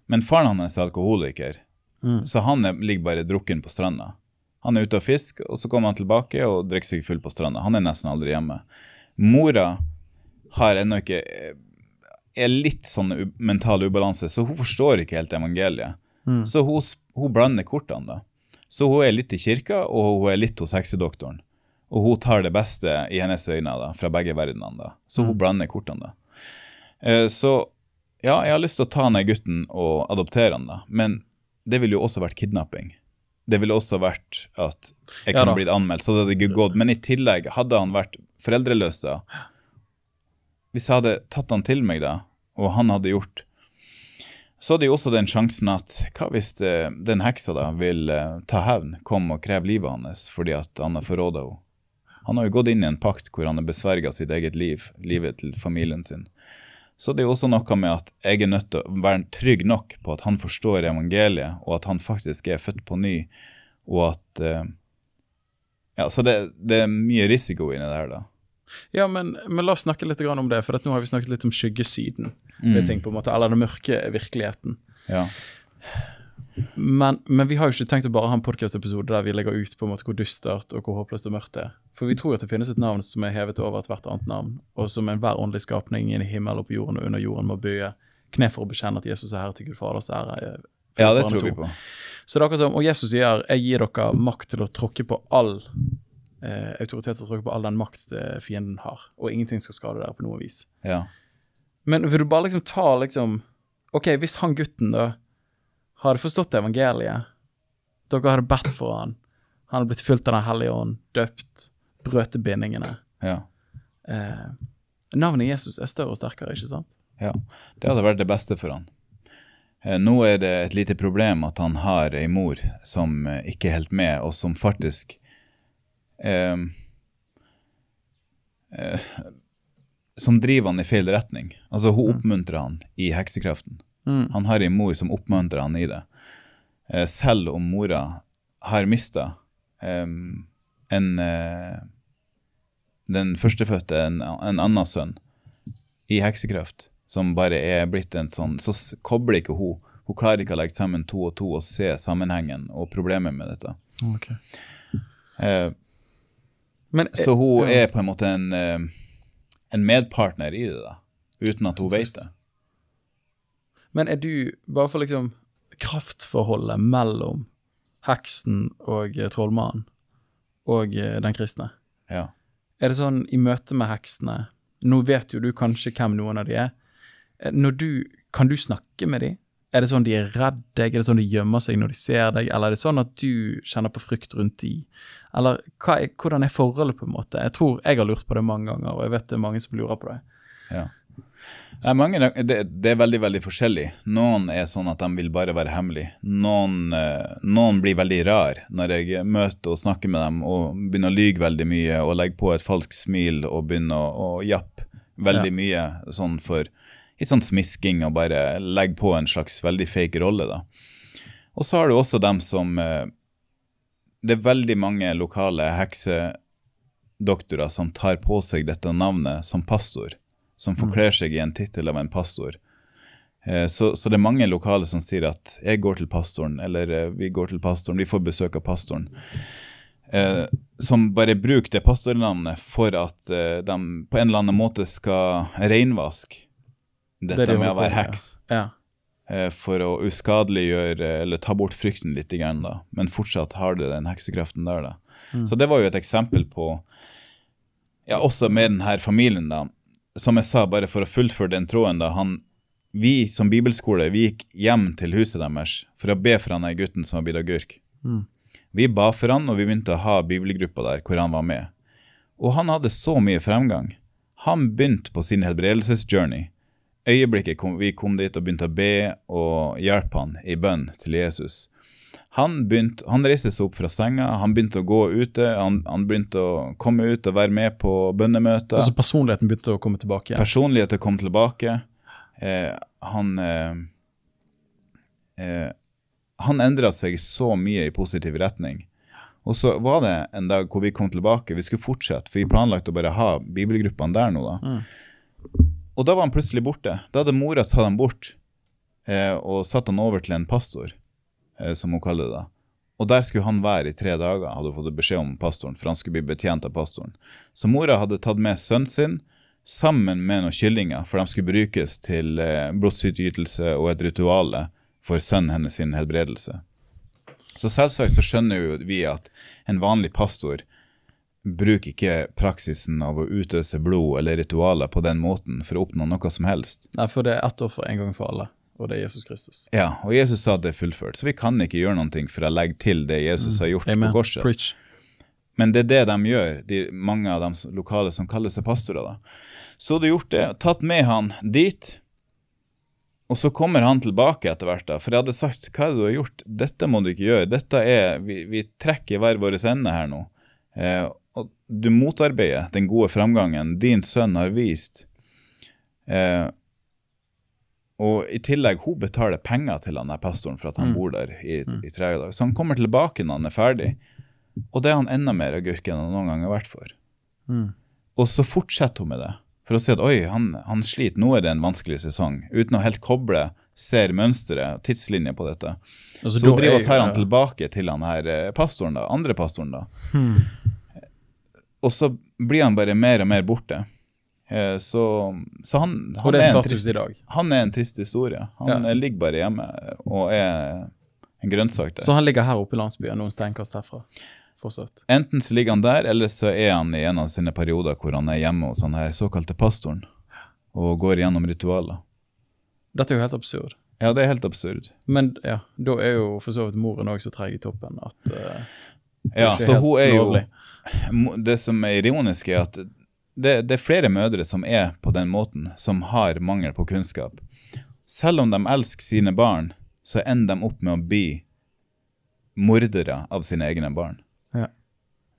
Men faren hans er alkoholiker, så han er, ligger bare drukken på stranda. Han er ute og fisker, og så kommer han tilbake og drikker seg full på stranda. Han er nesten aldri hjemme. Mora har ennå ikke er litt sånn mental ubalanse, så hun forstår ikke helt evangeliet. Så hun, hun blander kortene, da. Så hun er litt i kirka, og hun er litt hos heksedoktoren. Og hun tar det beste i hennes øyne da, fra begge verdenene. da. Så hun blander kortene. da. Eh, Så ja, jeg har lyst til å ta ned gutten og adoptere han, da. Men det ville jo også vært kidnapping. Det ville også vært at jeg kunne ja, blitt anmeldt, så det hadde ikke gått. Men i tillegg, hadde han vært foreldreløs da, hvis jeg hadde tatt han til meg da, og han hadde gjort så hadde jo også den sjansen at hva hvis eh, den heksa da vil eh, ta hevn, komme og kreve livet hans fordi at han har forråda henne? Han har jo gått inn i en pakt hvor han har besverga sitt eget liv, livet til familien sin. Så det er jo også noe med at jeg er nødt til å være trygg nok på at han forstår evangeliet, og at han faktisk er født på ny, og at eh, Ja, så det, det er mye risiko inni det her, da. Ja, men, men la oss snakke litt om det, for nå har vi snakket litt om skyggesiden. Ved ting på en måte, Eller den mørke virkeligheten. Ja. Men, men vi har jo ikke tenkt å bare ha en podcast-episode der vi legger ut på en måte hvor dystert og hvor håpløst og mørkt det er. For vi tror at det finnes et navn som er hevet over ethvert annet navn, og som enhver åndelig skapning i himmelen og på jorden og under jorden må bøye kne for å bekjenne at Jesus er herre til Gud Faders ære. ja, det tror vi på. Så det er akkurat som, Og Jesus sier jeg gir dere makt til å tråkke på all eh, autoritet å tråkke på all den makt eh, fienden har, og ingenting skal skade dere på noe vis. Ja. Men vil du bare liksom ta liksom Ok, hvis han gutten da hadde forstått evangeliet, dere hadde bedt for han, han hadde blitt fylt av Den hellige ånd, døpt, brøt bindingene ja. eh, Navnet Jesus er større og sterkere, ikke sant? Ja, det hadde vært det beste for han. Eh, Nå er det et lite problem at han har ei mor som eh, ikke er helt med, og som faktisk eh, eh, Som driver han i feil retning. Altså, hun oppmuntrer han i heksekraften. Han har ei mor som oppmuntrer han i det. Eh, selv om mora har mista eh, en eh, Den førstefødte, en, en annen sønn, i heksekraft, som bare er blitt en sånn, så kobler ikke hun. Hun klarer ikke å legge sammen to og to og se sammenhengen og problemet med dette. Eh, Men, så hun er på en måte en, eh, en medpartner i det, da, uten at hun vet det. men er du, bare for liksom kraftforholdet mellom heksen og eh, trollmannen og eh, den kristne, Ja. Er det sånn i møte med heksene Nå vet jo du kanskje hvem noen av de er. Eh, du, kan du snakke med de? Er det sånn de er redd deg? Er det sånn de gjemmer seg når de ser deg? Eller er det sånn at du kjenner på frykt rundt de? Eller er, hvordan er forholdet, på en måte? Jeg tror jeg har lurt på det mange ganger, og jeg vet det er mange som lurer på det. Ja. Nei, mange, det, det er veldig veldig forskjellig. Noen er sånn at de vil bare være hemmelig. Noen, eh, noen blir veldig rar når jeg møter og snakker med dem og begynner å lyge veldig mye og legge på et falskt smil og begynner å, å jappe veldig Ja. mye sånn for litt sånn smisking og bare legge på en slags veldig fake rolle, da. Og så har du også dem som eh, Det er veldig mange lokale heksedoktorer som tar på seg dette navnet som pastor som forkler seg i en tittel av en pastor. Eh, Så, så det er mange lokale som sier at 'jeg går til pastoren', eller eh, 'vi går til pastoren', vi får besøk av pastoren. Eh, som bare bruker det pastornavnet for at eh, de på en eller annen måte skal reinvaske dette Det de med å være heks. heks. Ja. Eh, For å uskadeliggjøre eller ta bort frykten litt, da. men fortsatt har det den heksekraften der. da. Så det var jo et eksempel på ja, Også med denne familien, da. Som jeg sa, bare for å fullføre den tråden, da. Han, vi som bibelskole vi gikk hjem til huset deres for å be for han der gutten som har blitt agurk. Vi ba for han, og vi begynte å ha bibelgruppa der hvor han var med. Og han hadde så mye fremgang. Han begynte på sin helbredelsesjourney. Øyeblikket kom, vi kom dit og begynte å be og hjelpe han i bønn til Jesus. Han, begynte, han reiste seg opp fra senga, han begynte å gå ute, han, han begynte å komme ut og være med på bønnemøter. Altså personligheten begynte å komme tilbake Ja. Personligheten kom tilbake. Eh, han eh, eh, Han endra seg så mye i positiv retning. Og så var det en dag hvor vi kom tilbake, vi skulle fortsette, for vi planlagt å bare ha bibelgruppene der nå, da. Og da var han plutselig borte. Da hadde mora tatt han bort eh, og satt han over til en pastor, eh, som hun kaller det. da. Og der skulle han være i tre dager, hadde hun fått beskjed om pastoren, for han skulle bli betjent av pastoren. Så mora hadde tatt med sønnen sin sammen med noen kyllinger, for de skulle brukes til eh, blodsutytelse og et rituale for sønnen hennes sin helbredelse. Så selvsagt så skjønner jo vi at en vanlig pastor bruker ikke praksisen av å utøse blod eller ritualer på den måten for å oppnå noe som helst. Nei, for det er ett offer en gang for alle, og det er Jesus Kristus. Ja, og Jesus sa at det er fullført, så vi kan ikke gjøre noe for å legge til det Jesus har gjort Amen. på korset. Preach. Men det er det de gjør, de, mange av de lokale som kaller seg pastorer. da. Så hadde gjort det, tatt med han dit, og så kommer han tilbake etter hvert. da, For jeg hadde sagt hva er det du har gjort, dette må du ikke gjøre. dette er, Vi, vi trekker hver vår ende her nå. Eh, du motarbeider den gode framgangen din sønn har vist. Eh, og i tillegg, hun betaler penger til han der pastoren for at han bor der i, i tre dager. Så han kommer tilbake når han er ferdig. Og det er han enda mer agurk enn han noen gang har vært for. Og så fortsetter hun med det. For å si at oi, han, han sliter, nå er det en vanskelig sesong. Uten å helt koble, ser mønsteret, tidslinjer på dette. Altså, så hun driver er og tar jo- han tilbake til han her eh, pastoren, da, andre pastoren. da. Og så blir han bare mer og mer borte. Eh, Så, så han, han, er er en trist, han er en trist historie. Han Ja. ligger bare hjemme og er en grønnsak der. Så han ligger her oppe i landsbyen, noen steinkast herfra. Fortsatt. Enten så ligger han der, eller så er han i en av sine perioder hvor han er hjemme hos han her såkalte pastoren og går gjennom ritualer. Dette er jo helt absurd. Ja, det er helt absurd. Men ja, da er jo for så vidt moren òg så treg i toppen at uh, Ja, så hun er jo lovlig. Mo- Det som er ironisk, er at det, det er flere mødre som er på den måten, som har mangel på kunnskap. Selv om de elsker sine barn, så ender de opp med å bli mordere av sine egne barn. ja.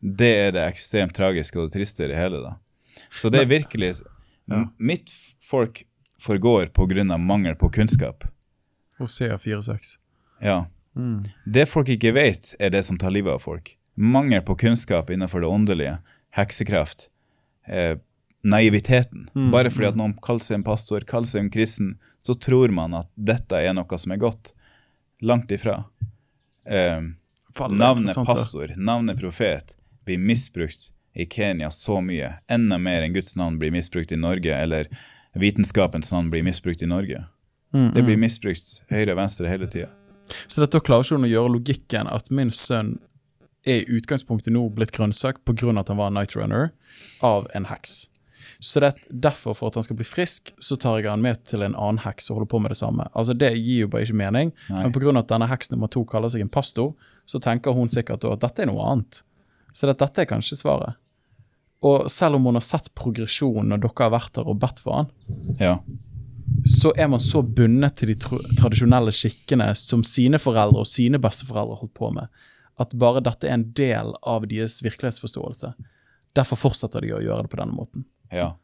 Det er det ekstremt tragiske og det triste i det hele. da. Så det er virkelig ja. Mitt folk forgår pga. mangel på kunnskap. Hosea 4-6. Ja. Det folk ikke vet, er det som tar livet av folk. Mangel på kunnskap innenfor det åndelige, heksekraft, eh, naiviteten. Bare fordi at noen kaller seg en pastor, kaller seg en kristen, så tror man at dette er noe som er godt. Langt ifra. Eh, navnet pastor, navnet profet, blir misbrukt i Kenya så mye. Enda mer enn Guds navn blir misbrukt i Norge, eller vitenskapens navn blir misbrukt i Norge. Mm, Det blir misbrukt høyre og venstre hele tida. Så dette klarer ikke hun å gjøre logikken at min sønn er i utgangspunktet nå blitt grønnsak pga. at han var night runner av en heks. Så det, derfor, for at han skal bli frisk, så tar jeg han med til en annen heks og holder på med det samme. Altså Det gir jo bare ikke mening. Nei. Men pga. at denne heks nummer to kaller seg en pastor, så tenker hun sikkert at dette er noe annet. Så det, dette er kanskje svaret. Og selv om hun har sett progresjonen når dere har vært der og bedt for han, Ja. så er man så bundet til de tradisjonelle skikkene som sine foreldre og sine besteforeldre holdt på med, at bare dette er en del av deres virkelighetsforståelse. Derfor fortsetter de å gjøre det på denne måten. ja.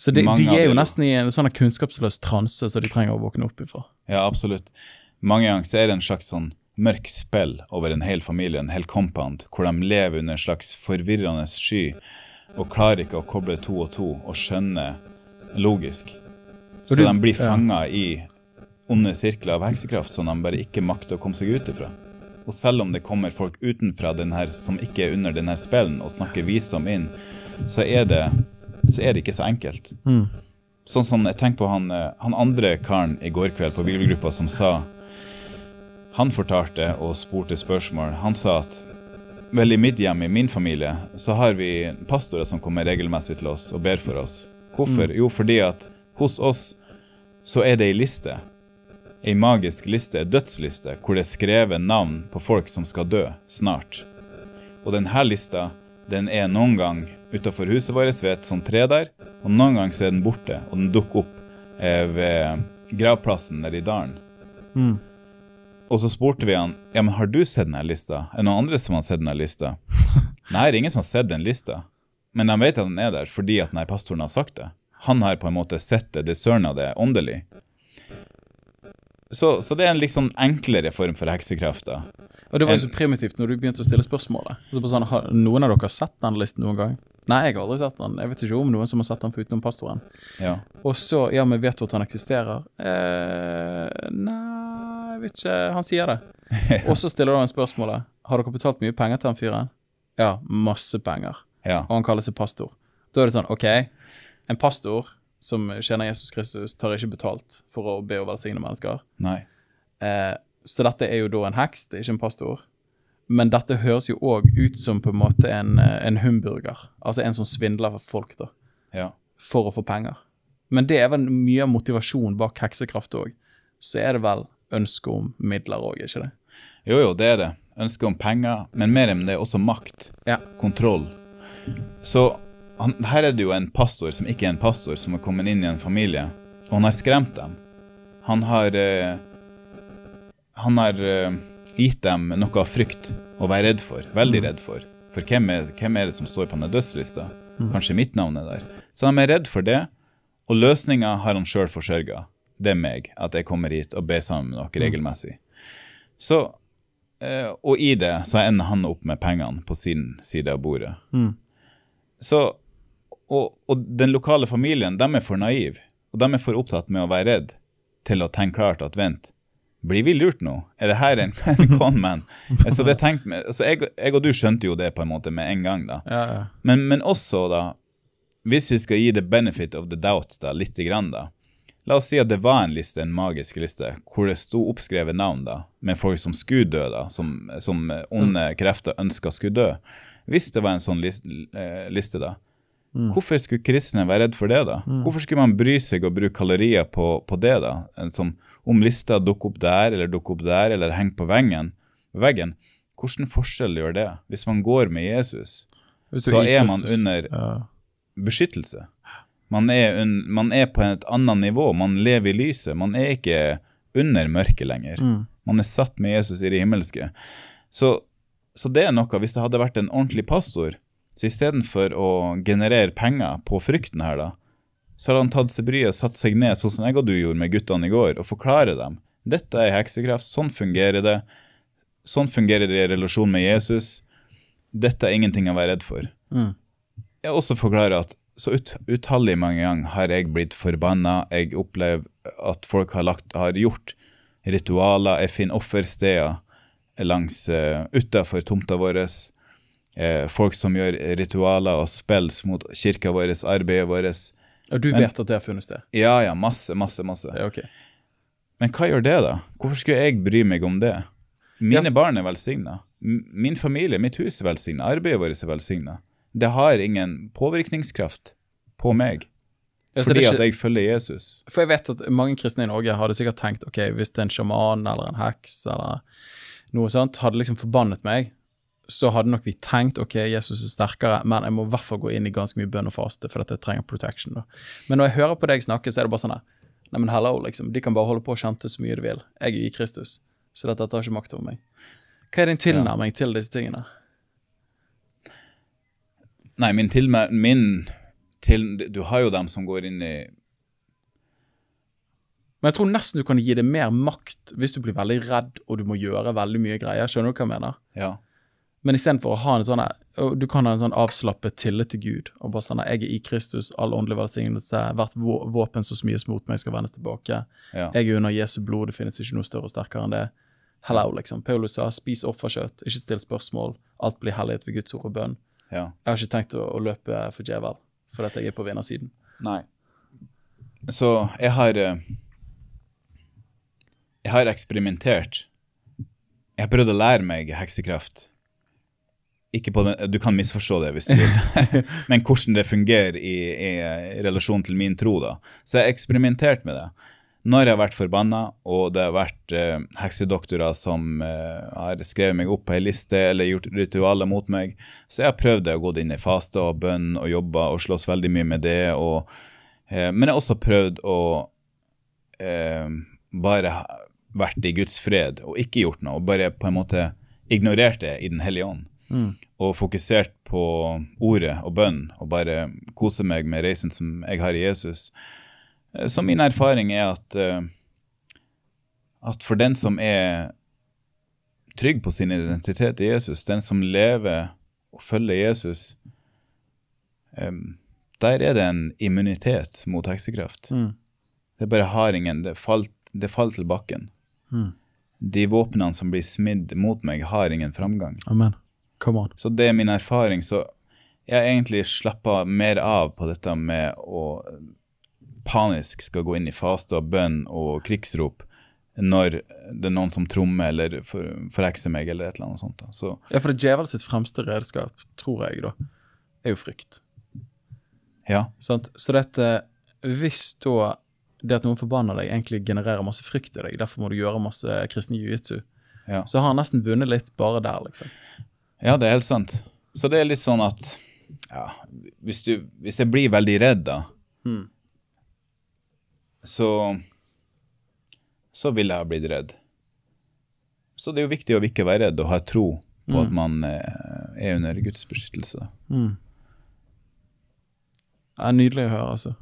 Så de, de er jo nesten i en sånn kunnskapsløs transe som de trenger å våkne opp ifra. Ja, absolutt. Mange ganger så er det en slags sånn mørk spill over en hel familie, en hel compound, hvor de lever under en slags forvirrende sky og klarer ikke å koble to og to og skjønne logisk. Så de blir fanga i onde sirkler av heksekraft som de bare ikke makter å komme seg ut ifra. Og selv om det kommer folk utenfra denne, som ikke er under denne spillen, og snakker visdom inn, så er det, så er det ikke så enkelt. Sånn som jeg tenker på han, eh, han andre karen i går kveld på bibelgruppa som sa Han fortalte og spurte spørsmål. Han sa at vel, i mitt hjem, i min familie, så har vi pastorer som kommer regelmessig til oss og ber for oss. Hvorfor? Jo, fordi at hos oss så er det ei liste. Ei magisk liste, ei dødsliste, hvor det er skrevet navn på folk som skal dø snart. Og denne lista, den er noen gang utafor huset vårt ved et sånt tre der, og noen gang så er den borte, og den dukker opp eh, ved gravplassen nede i dalen. Og så spurte vi han ja, men har du sett denne lista. Er det noen andre som har sett denne lista? [LAUGHS] Nei, det er ingen som har sett den lista. Men de vet at den er der fordi at denne pastoren har sagt det. Han har på en måte sett det, discerna det åndelig. Så, så det er en litt sånn enklere form for heksekraft. da. Og det var jo så primitivt når du begynte å stille spørsmålet. Så bare sånn, har noen av dere sett den listen noen gang? Nei, jeg har aldri sett den. Jeg vet ikke om noen som har sett den foruten pastoren. Ja. Og så, ja, men vet du at han eksisterer? Eh, nei, jeg vet ikke. Han sier det. [LAUGHS] Og så stiller du han spørsmålet. Har dere betalt mye penger til den fyren? Ja, masse penger. ja. Og han kaller seg pastor. Da er det sånn, ok, en pastor som kjenner Jesus Kristus, tar ikke betalt for å be og velsigne mennesker. Nei. Eh, så dette er jo da en heks, det er ikke en pastor. Men dette høres jo òg ut som på en måte en, eh, en humburger. Altså en som svindler for folk, da. Ja. For å få penger. Men det er vel mye av motivasjonen bak heksekraft òg. Så er det vel ønske om midler òg, ikke det? Jo, jo, det er det. Ønske om penger, men mer enn det også makt. Ja. Kontroll. Så han, her er det jo en pastor som ikke er en pastor, som har kommet inn i en familie, og han har skremt dem. Han har eh, Han har eh, gitt dem noe av frykt å være redd for. Veldig redd for. For hvem er, hvem er det som står på den dødslista? Kanskje mitt navn er der. Så de er redd for det, og løsninga har han sjøl forsørga. Det er meg, at jeg kommer hit og ber sammen med dere regelmessig. Så, eh, og i det så ender han opp med pengene på sin side av bordet. Så, og, og den lokale familien, de er for naive, og de er for opptatt med å være redd til å tenke klart at vent, blir vi lurt nå? Er det her en, [LAUGHS] en conman? så det tenkt, altså jeg, jeg og du skjønte jo det på en måte med en gang, da. Ja, ja. Men, men også, da, hvis vi skal gi the benefit of the doubt da, lite grann, da. La oss si at det var en liste, en magisk liste, hvor det sto oppskrevet navn da, med folk som skulle dø, da, som, som onde krefter ønska skulle dø. Hvis det var en sånn liste, eh, liste da, hvorfor skulle kristne være redd for det, da? Hvorfor skulle man bry seg og bruke kalorier på, på det, da? Som, om lista dukker opp der, eller dukker opp der, eller henger på veggen, veggen. Hvilken forskjell gjør det? Hvis man går med Jesus, så er man under ja. beskyttelse. Man er, un, man er på et annet nivå, man lever i lyset. Man er ikke under mørket lenger. Man er satt med Jesus i det himmelske. Så, så det er noe, hvis det hadde vært en ordentlig pastor, så istedenfor å generere penger på frykten her, da, så har han tatt seg bryet satt seg ned, sånn som jeg og du gjorde med guttene i går, og forklare dem. Dette er heksekraft, sånn fungerer det. Sånn fungerer det i relasjon med Jesus. Dette er ingenting å være redd for. Jeg også forklarer at så ut, utallige mange ganger har jeg blitt forbanna. Jeg opplever at folk har, lagt, har gjort ritualer. Jeg finner offersteder langs uh, utafor tomta vår. Eh, folk som gjør ritualer og spills mot kirka vår, arbeidet vårt. Og du vet at det har funnet sted? Ja, ja, masse, masse, masse. Er. Men hva gjør det, da? Hvorfor skulle jeg bry meg om det? Mine Ja. barn er velsigna. Min familie, mitt hus er velsigna. Arbeidet vårt er velsigna. Det har ingen påvirkningskraft på meg. Fordi er at jeg følger Jesus. For jeg vet at mange kristne i Norge hadde sikkert tenkt ok, hvis det er en sjaman eller en heks eller noe sånt, hadde liksom forbannet meg, så hadde nok vi tenkt ok, Jesus er sterkere, men jeg må i hvert fall gå inn i ganske mye bønn og faste, for at jeg trenger protection. da. Men når jeg hører på deg snakke, så er det bare sånn her, nei, men hello, liksom, de kan bare holde på og kjente så mye de vil. Jeg er i Kristus, så dette tar ikke makt over meg. Hva er din tilnærming til disse tingene? Nei, min tilnærming til... Du har jo dem som går inn i Men jeg tror nesten du kan gi det mer makt hvis du blir veldig redd og du må gjøre veldig mye greier. Skjønner du hva jeg mener? Ja. Men istedenfor å ha en sånn Du kan ha en sånn avslappet tillit til Gud. og bare sånn Jeg er i Kristus, all åndelig velsignelse. Hvert våpen som smies mot meg, skal vendes tilbake. Ja. Jeg er under Jesu blod, det finnes ikke noe større og sterkere enn det. Hello, liksom. Paulus sa spis offerkjøtt, ikke still spørsmål. Alt blir hellighet ved Guds ord og bønn. ja. Jeg har ikke tenkt å, å løpe for djevel, fordi at jeg er på vinnersiden. Nei. Så jeg har eh, Jeg har eksperimentert. Jeg har prøvd å lære meg heksekraft. Ikke på den, du kan misforstå det hvis du vil, [LAUGHS] men hvordan det fungerer i, i, i relasjon til min tro. da. Så jeg har eksperimentert med det. Når jeg har vært forbanna, og det har vært eh, heksedoktorer som eh, har skrevet meg opp på ei liste eller gjort ritualer mot meg, så jeg har prøvd det og gått inn i faste og bønn og jobba og slåss veldig mye med det. Og, eh, men jeg har også prøvd å eh, bare vært i Guds fred og ikke gjort noe, og bare på en måte ignorert det i Den hellige ånd. Og fokusert på ordet og bønn, og bare kose meg med reisen som jeg har i Jesus. Eh, Så min erfaring er at, eh, at for den som er trygg på sin identitet i Jesus, den som lever og følger Jesus, em, der er det en immunitet mot heksekraft. Mm. Det bare hardingen. Det faller fall til bakken. Mm. De våpnene som blir smidd mot meg, har ingen framgang. Amen. Come on. Så det er min erfaring. Så jeg har egentlig slappa mer av på dette med å panisk skal gå inn i faste og bønn og krigsrop når det er noen som trommer eller for- forhekser meg eller et eller annet sånt. Så Ja, for det djevel sitt fremste redskap, tror jeg, da, er jo frykt. ja, Sant? Så dette, hvis da det at noen forbanner deg, egentlig genererer masse frykt i deg, derfor må du gjøre masse kristen jiu-jitsu, ja. så har han nesten vunnet litt bare der, liksom. Ja, det er helt sant. Så det er litt sånn at ja, hvis, du, hvis jeg blir veldig redd, da, Mm. så så vil jeg ha blitt redd. Så det er jo viktig å ikke være redd og ha tro på Mm. at man eh, er under Guds beskyttelse. Det er nydelig å høre, altså.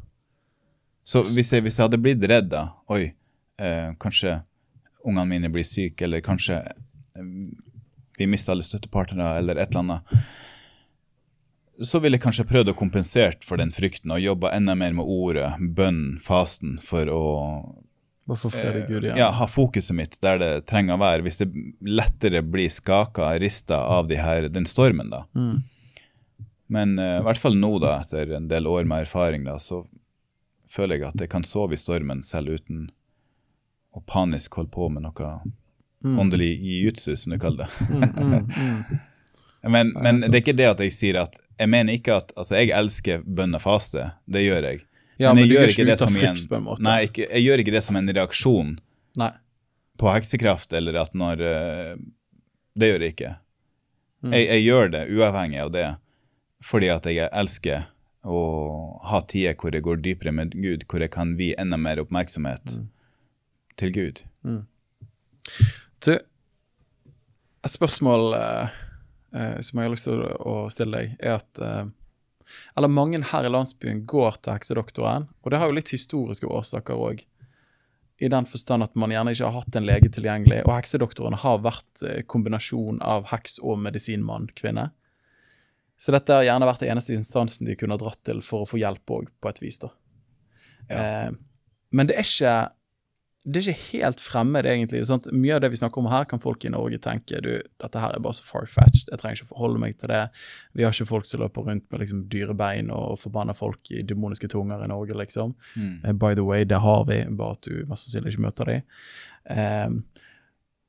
Så hvis jeg, hvis jeg hadde blitt redd, da Oi, eh, kanskje ungene mine blir syke, eller kanskje eh, vi mister alle støttepartnere, eller et eller annet. Så ville jeg kanskje prøvd å kompensere for den frykten og jobba enda mer med ordet, bønn, fasten, for å fred Gud. Eh, ja, ha fokuset mitt der det trenger å være. Hvis det lettere blir skaka, rista av de her, den stormen, da. Mm. Men eh, i hvert fall nå, da, etter en del år med erfaring, da, så føler jeg at jeg kan sove i stormen selv uten å panisk holde på med noe Mm. åndelig jiu-jitsu, som du kaller det. [LAUGHS] men men det er ikke det at jeg sier at Jeg mener ikke at Altså, jeg elsker bønn og faste, det gjør jeg. Ja, men jeg gjør ikke det som frykt, en- en måte. Nei, ikke, jeg gjør ikke det som en reaksjon Nei. på heksekraft, eller at når eh, Det gjør jeg ikke. Mm. Jeg, jeg gjør det uavhengig av det, fordi at jeg elsker å ha tider hvor jeg går dypere med Gud, hvor jeg kan vie enda mer oppmerksomhet Mm. til Gud. Du, et spørsmål eh, eh, som jeg har lyst til å, stille deg, er at eh, Eller mange her i landsbyen går til heksedoktoren, og det har jo litt historiske årsaker òg. I den forstand at man gjerne ikke har hatt en lege tilgjengelig, og heksedoktoren har vært eh, kombinasjon av heks og medisinmann, kvinne. Så dette har gjerne vært den eneste instansen de kunne dratt til for å få hjelp òg, på et vis. da. Eh, men det er ikke det er ikke helt fremmed, egentlig. Sant? Mye av det vi snakker om her, kan folk i Norge tenke du, dette her er bare så far-fetched, jeg trenger ikke forholde meg til det. Vi har ikke folk som løper rundt med liksom, dyrebein og forbanner folk i demoniske tunger i Norge, liksom. Eh, by the way, det har vi, bare at du mest sannsynlig ikke møter dem. Um,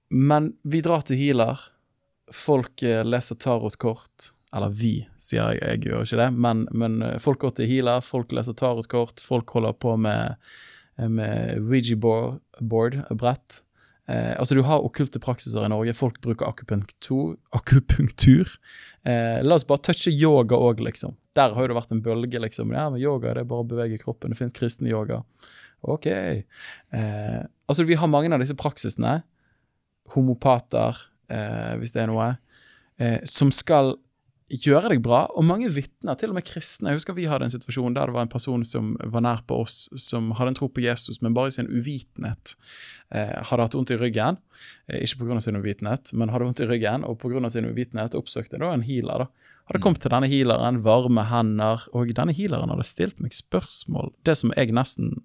men vi drar til healer. Folk eh, leser tarotkort. Eller vi, sier jeg, jeg gjør ikke det. Men, men eh, folk går til healer, folk leser tarotkort, folk holder på med med Ouija-board, brett. Eh, altså Du har okkulte praksiser i Norge. Folk bruker akupunktur. akupunktur. Eh, la oss bare touche yoga òg, liksom. Der har jo det vært en bølge. liksom. Ja, men Yoga det er bare å bevege kroppen. Det fins kristen yoga. Ok. Eh, altså Vi har mange av disse praksisene, homopater, eh, hvis det er noe, eh, som skal gjøre deg bra, og mange vitner, til og med kristne. Jeg husker vi hadde en situasjon der det var en person som var nær på oss, som hadde en tro på Jesus, men bare i sin uvitenhet eh, hadde hatt vondt i ryggen. Eh, ikke pga. sin uvitenhet, men hadde vondt i ryggen, og pga. sin uvitenhet oppsøkte da en healer. da. Hadde kommet til denne healeren, varme hender, og denne healeren hadde stilt meg spørsmål, det som jeg nesten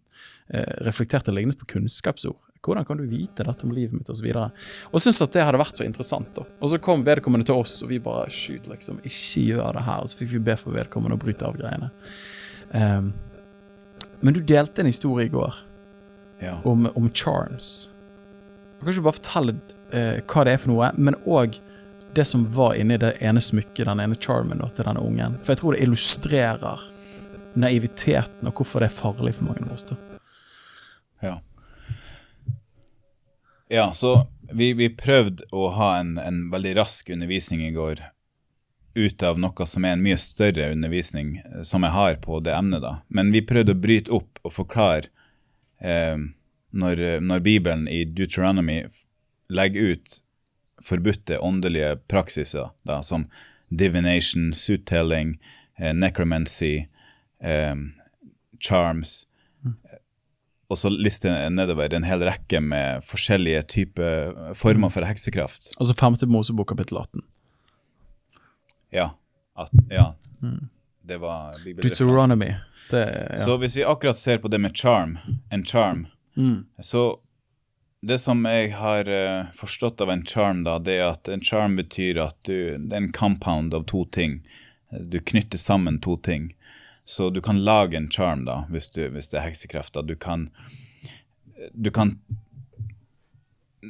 eh, reflekterte lignet på kunnskapsord. Hvordan kan du vite dette om livet mitt. Og, og syntes at det hadde vært så interessant. da. Og så kom vedkommende til oss, og vi bare Skyt, liksom. Ikke gjør det her. Og så fikk vi be for vedkommende å bryte av greiene. Um, men du delte en historie i går Ja. om, om charms. Kan ikke du bare fortelle uh, hva det er for noe, men òg det som var inni det ene smykket, den ene charmen da, til denne ungen? For jeg tror det illustrerer naiviteten og hvorfor det er farlig for mange av oss. da. Ja. Ja, så vi, vi prøvde å ha en, en veldig rask undervisning i går ut av noe som er en mye større undervisning eh, som jeg har på det emnet. da. Men vi prøvde å bryte opp og forklare eh, når, når Bibelen i Deuteronomy legger ut forbudte åndelige praksiser, da, som divination, suit-telling, eh, necromancy, eh, charms og så lister jeg nedover en hel rekke med forskjellige typer former for heksekraft. Altså femte Mosebok kapittel 18. Ja. At, ja. Det var. Deuteronomy. Det, ja. Så hvis vi akkurat ser på det med charm, en charm, Mm. så det som jeg har uh, forstått av en charm, da, det er at en charm betyr at du, det er en compound av to ting. Du knytter sammen to ting. Så du kan lage en charm, da, hvis, du, hvis det er heksekrefter. Du kan Du kan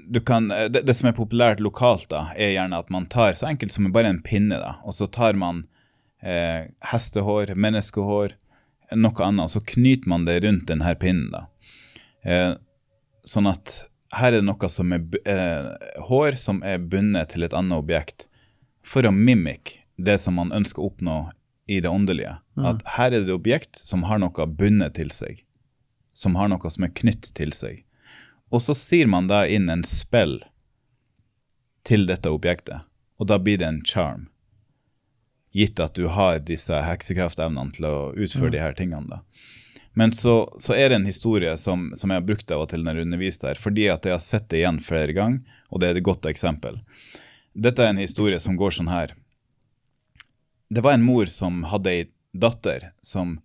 du kan, det, det som er populært lokalt, da, er gjerne at man tar så enkelt som bare en pinne, da, og så tar man eh, hestehår, menneskehår, noe annet, og så knyter man det rundt denne pinnen. da. Eh, sånn at her er det noe som er eh, hår som er bundet til et annet objekt, for å mimikke det som man ønsker å oppnå i det åndelige. At her er det et objekt som har noe bundet til seg, som har noe som er knytt til seg. Og så sier man da inn en spill til dette objektet, og da blir det en charm. Gitt at du har disse heksekraftevnene til å utføre de her tingene. da. Men så, så er det en historie som, som jeg har brukt av og til når jeg underviser her, fordi at jeg har sett det igjen flere ganger, og det er et godt eksempel. Dette er en historie som går sånn her. Det var en mor som hadde ei datter som,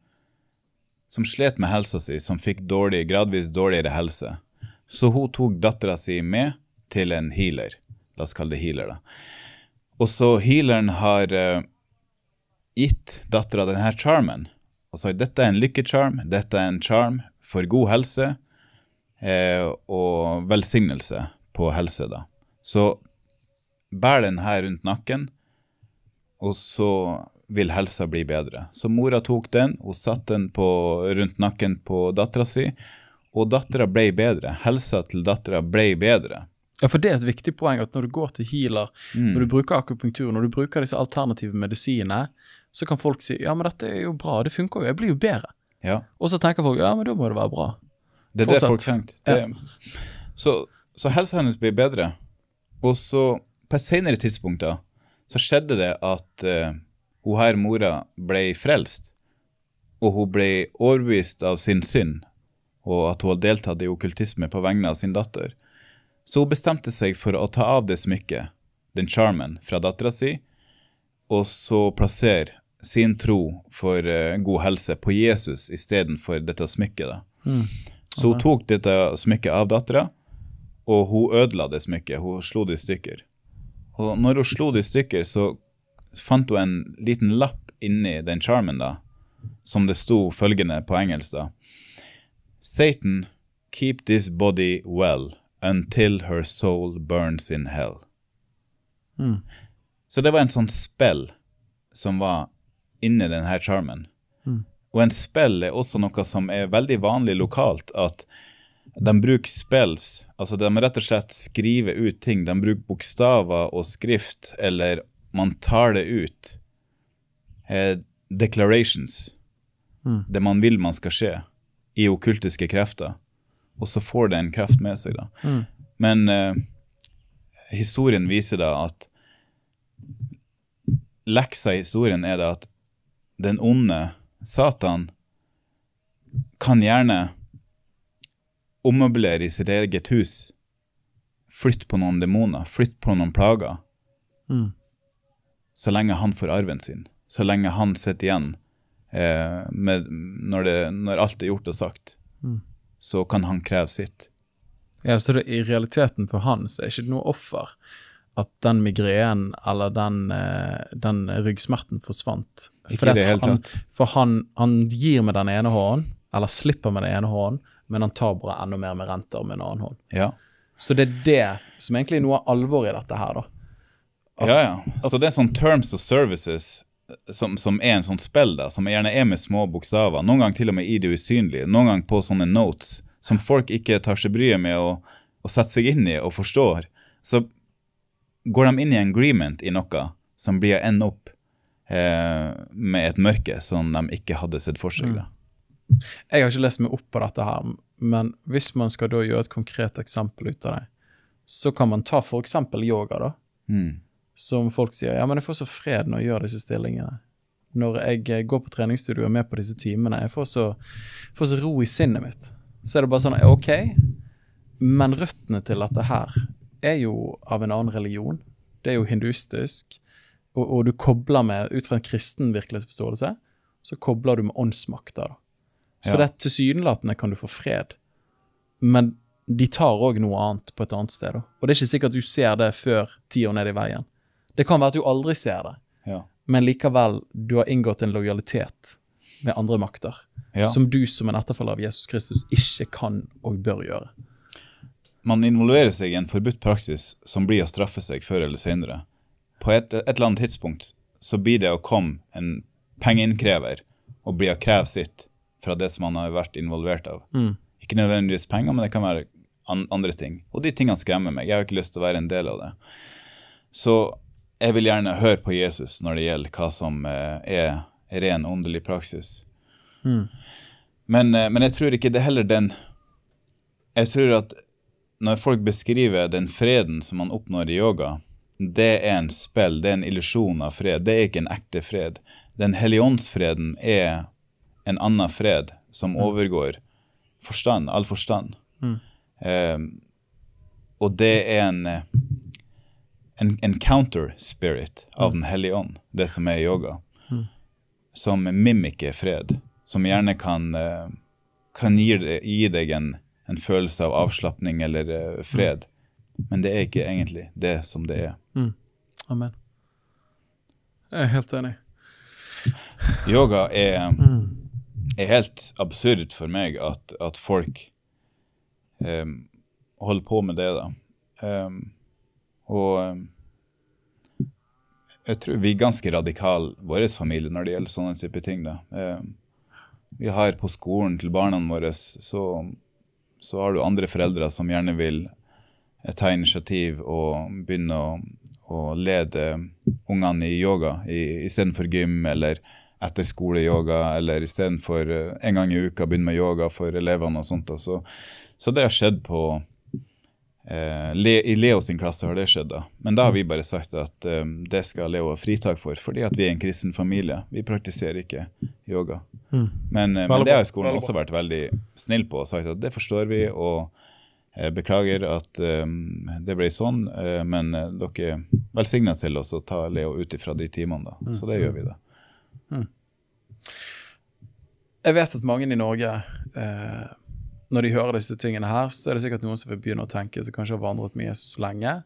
som slet med helsa si, som fikk dårlig, gradvis dårligere helse. Så hun tok dattera si med til en healer. La oss kalle det healer, da. Og så healeren har uh, gitt dattera denne charmen. Og sa dette er en lykkecharm, dette er en charm for god helse eh, og velsignelse på helse. da. Så bær den her rundt nakken, og så vil helsa bli bedre. Så mora tok den, hun satte den på, rundt nakken på dattera si, og dattera ble bedre. Helsa til dattera ble bedre. Ja, for det er et viktig poeng at når du går til healer, når du bruker akupunktur, når du bruker disse alternative medisinene, så kan folk si ja, men dette er jo bra, det funker jo, jeg blir jo bedre. Ja. Og så tenker folk ja, men da må det være bra. Det er det folk tenker Det, så, så helsa hennes blir bedre. Og så, på et senere tidspunkt, da, så skjedde det at uh, hun her mora ble frelst. Og hun ble overbevist av sin synd, og at hun hadde deltatt i okkultisme på vegne av sin datter. Så hun bestemte seg for å ta av det smykket, den charmen, fra dattera si, og så plassere sin tro for uh, god helse på Jesus istedenfor dette smykket. da. Så hun tok dette smykket av dattera, og hun ødela det smykket. Hun slo det i stykker. Og når hun slo det i stykker, så fant hun en liten lapp inni den charmen, da, som det sto følgende på engelsk. da. Satan, keep this body well until her soul burns in hell. Så det var en sånn spill som var inni denne charmen. Og en spill er også noe som er veldig vanlig lokalt, at de bruker spells, altså de rett og slett skriver ut ting. De bruker bokstaver og skrift, eller man tar det ut. Eh, declarations. Det man vil man skal skje, i okkultiske krefter. Og så får det en kraft med seg, da. Men eh, historien viser da at leksa i historien er da at den onde Satan kan gjerne ommøblere i sitt eget hus, Flytt på noen demoner, flytt på noen plager, så lenge han får arven sin, så lenge han sitter igjen eh, med, når, det, når alt er gjort og sagt, så kan han kreve sitt. Ja, Så det, i realiteten for han så er det ikke noe offer at den migrenen eller den, eh, den ryggsmerten forsvant. Ikke Fordi i det helt hele han, tatt. For han, han gir med den ene hånden, eller slipper med den ene hånden, men han tar bare enda mer med renter med en annen hånd. Ja. Så det er det som egentlig er noe av alvoret i dette her, da. At- ja, ja. Så det er sånn terms of services som, som er en sånn spill, da, som gjerne er med små bokstaver, noen ganger til og med i det usynlige, noen ganger på sånne notes, som folk ikke tar seg bryet med å, å sette seg inn i og forstår. Så går de inn i en agreement i noe som blir å ende opp eh, med et mørke som de ikke hadde sett for seg. Da. Jeg har ikke lest meg opp på dette her, men hvis man skal da gjøre et konkret eksempel ut av det, så kan man ta eksempel yoga, da. Mm. Som folk sier, ja, men jeg får så fred når jeg gjør disse stillingene. Når jeg eh, går på treningsstudio og er med på disse timene, jeg får så, får så ro i sinnet mitt. så er det bare sånn Ok, men røttene til dette her er jo av en annen religion. Det er jo hinduistisk. Og, og du kobler med, ut fra en kristen virkelighetsforståelse, så kobler du med åndsmakter. da. Så Ja. det er tilsynelatende kan du få fred, men de tar òg noe annet på et annet sted. da. Og det er ikke sikkert du ser det før ti år ned i veien. Det kan være at du aldri ser det, Ja. men likevel, du har inngått en lojalitet med andre makter. Ja. Som du som en etterfølger av Jesus Kristus ikke kan og bør gjøre. Man involverer seg i en forbudt praksis som blir å straffe seg før eller senere. På et, et eller annet tidspunkt så blir det å komme en pengeinnkrever og bli å kreve sitt fra det som han har vært involvert av. Ikke nødvendigvis penger, men det kan være an andre ting. Og de tingene skremmer meg. Jeg har ikke lyst til å være en del av det. Så jeg vil gjerne høre på Jesus når det gjelder hva som eh, er ren åndelig praksis. Men, eh, men jeg tror ikke det er heller den Jeg tror at når folk beskriver den freden som man oppnår i yoga, det er en spill, det er en illusjon av fred. Det er ikke en ekte fred. Den helligåndsfreden er en annen fred som overgår forstand, all forstand. Eh, og det er en, eh, en, en counter spirit av Den hellige ånd, det som er yoga, som mimikker fred, som gjerne kan, eh, kan gi, gi deg en, en følelse av avslapning eller eh, fred. Men det er ikke egentlig det som det er. Amen. Jeg er helt enig. Yoga er, er helt absurd for meg at, at folk um, holder på med det, da. Um, og em, jeg tror vi er ganske radikale, vår familie, når det gjelder sånne type ting. da. Vi har på skolen til barna våre, så, så har du andre foreldre som gjerne vil ta initiativ og begynne å, å lede ungene i yoga istedenfor gym eller etterskoleyoga, eller istedenfor uh, en gang i uka begynne med yoga for elevene og sånt. Så, så det har skjedd på eh, Le, I Leo sin klasse har det skjedd, da. Men da har vi bare sagt at eh, det skal Leo ha fritak for, fordi at vi er en kristen familie. Vi praktiserer ikke yoga. Men, eh, men det har skolen også vært veldig snill på og sagt at det forstår vi, og eh, beklager at eh, det ble sånn, eh, men eh, dere er velsigna til oss å ta Leo ut ifra de timene, da. Så det gjør vi, da. Jeg vet at mange i Norge, eh, når de hører disse tingene her, så er det sikkert noen som vil begynne å tenke som kanskje har vandret med Jesus lenge,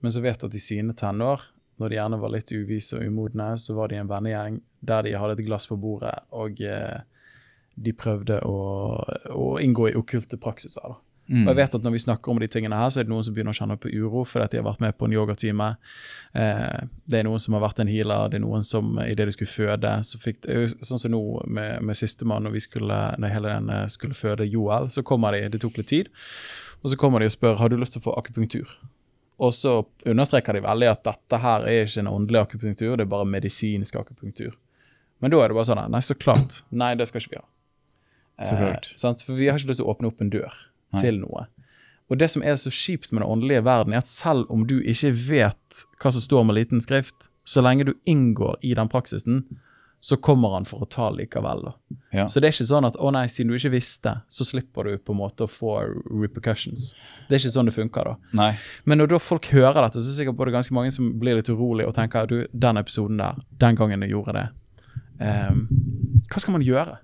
men så vet at i sine tenår, når de gjerne var litt uvise og umodne, så var de en vennegjeng der de hadde et glass på bordet, og eh, de prøvde å, å inngå i okkulte praksiser. da. Og jeg vet at Når vi snakker om de tingene her, så er det noen som begynner å kjenne på uro fordi de har vært med på en yogatime. Eh, det er noen som har vært en healer, det er noen som idet de skulle føde så fikk, det Sånn som nå med, med sistemann, når vi skulle, når hele den eh, skulle føde Joel, så kommer de, det tok litt tid, og så kommer de og spør har du lyst til å få akupunktur. Og så understreker de veldig at dette her er ikke en åndelig akupunktur, det er bare medisinsk akupunktur. Men da er det bare sånn Nei, så klart. Nei, det skal ikke vi ha. Eh, sant? For vi har ikke lyst til å åpne opp en dør til noe. Og det som er så kjipt med den åndelige verden, er at selv om du ikke vet hva som står med liten skrift, så lenge du inngår i den praksisen, så kommer han for å ta likevel. Ja. Så det er ikke sånn at å nei, siden du ikke visste, så slipper du på en måte å få repercussions. Det er ikke sånn det funker, da. Nei. Men når da folk hører dette, så er det sikkert både ganske mange som blir litt urolig og tenker du, den episoden der, den gangen jeg gjorde det, um, hva skal man gjøre?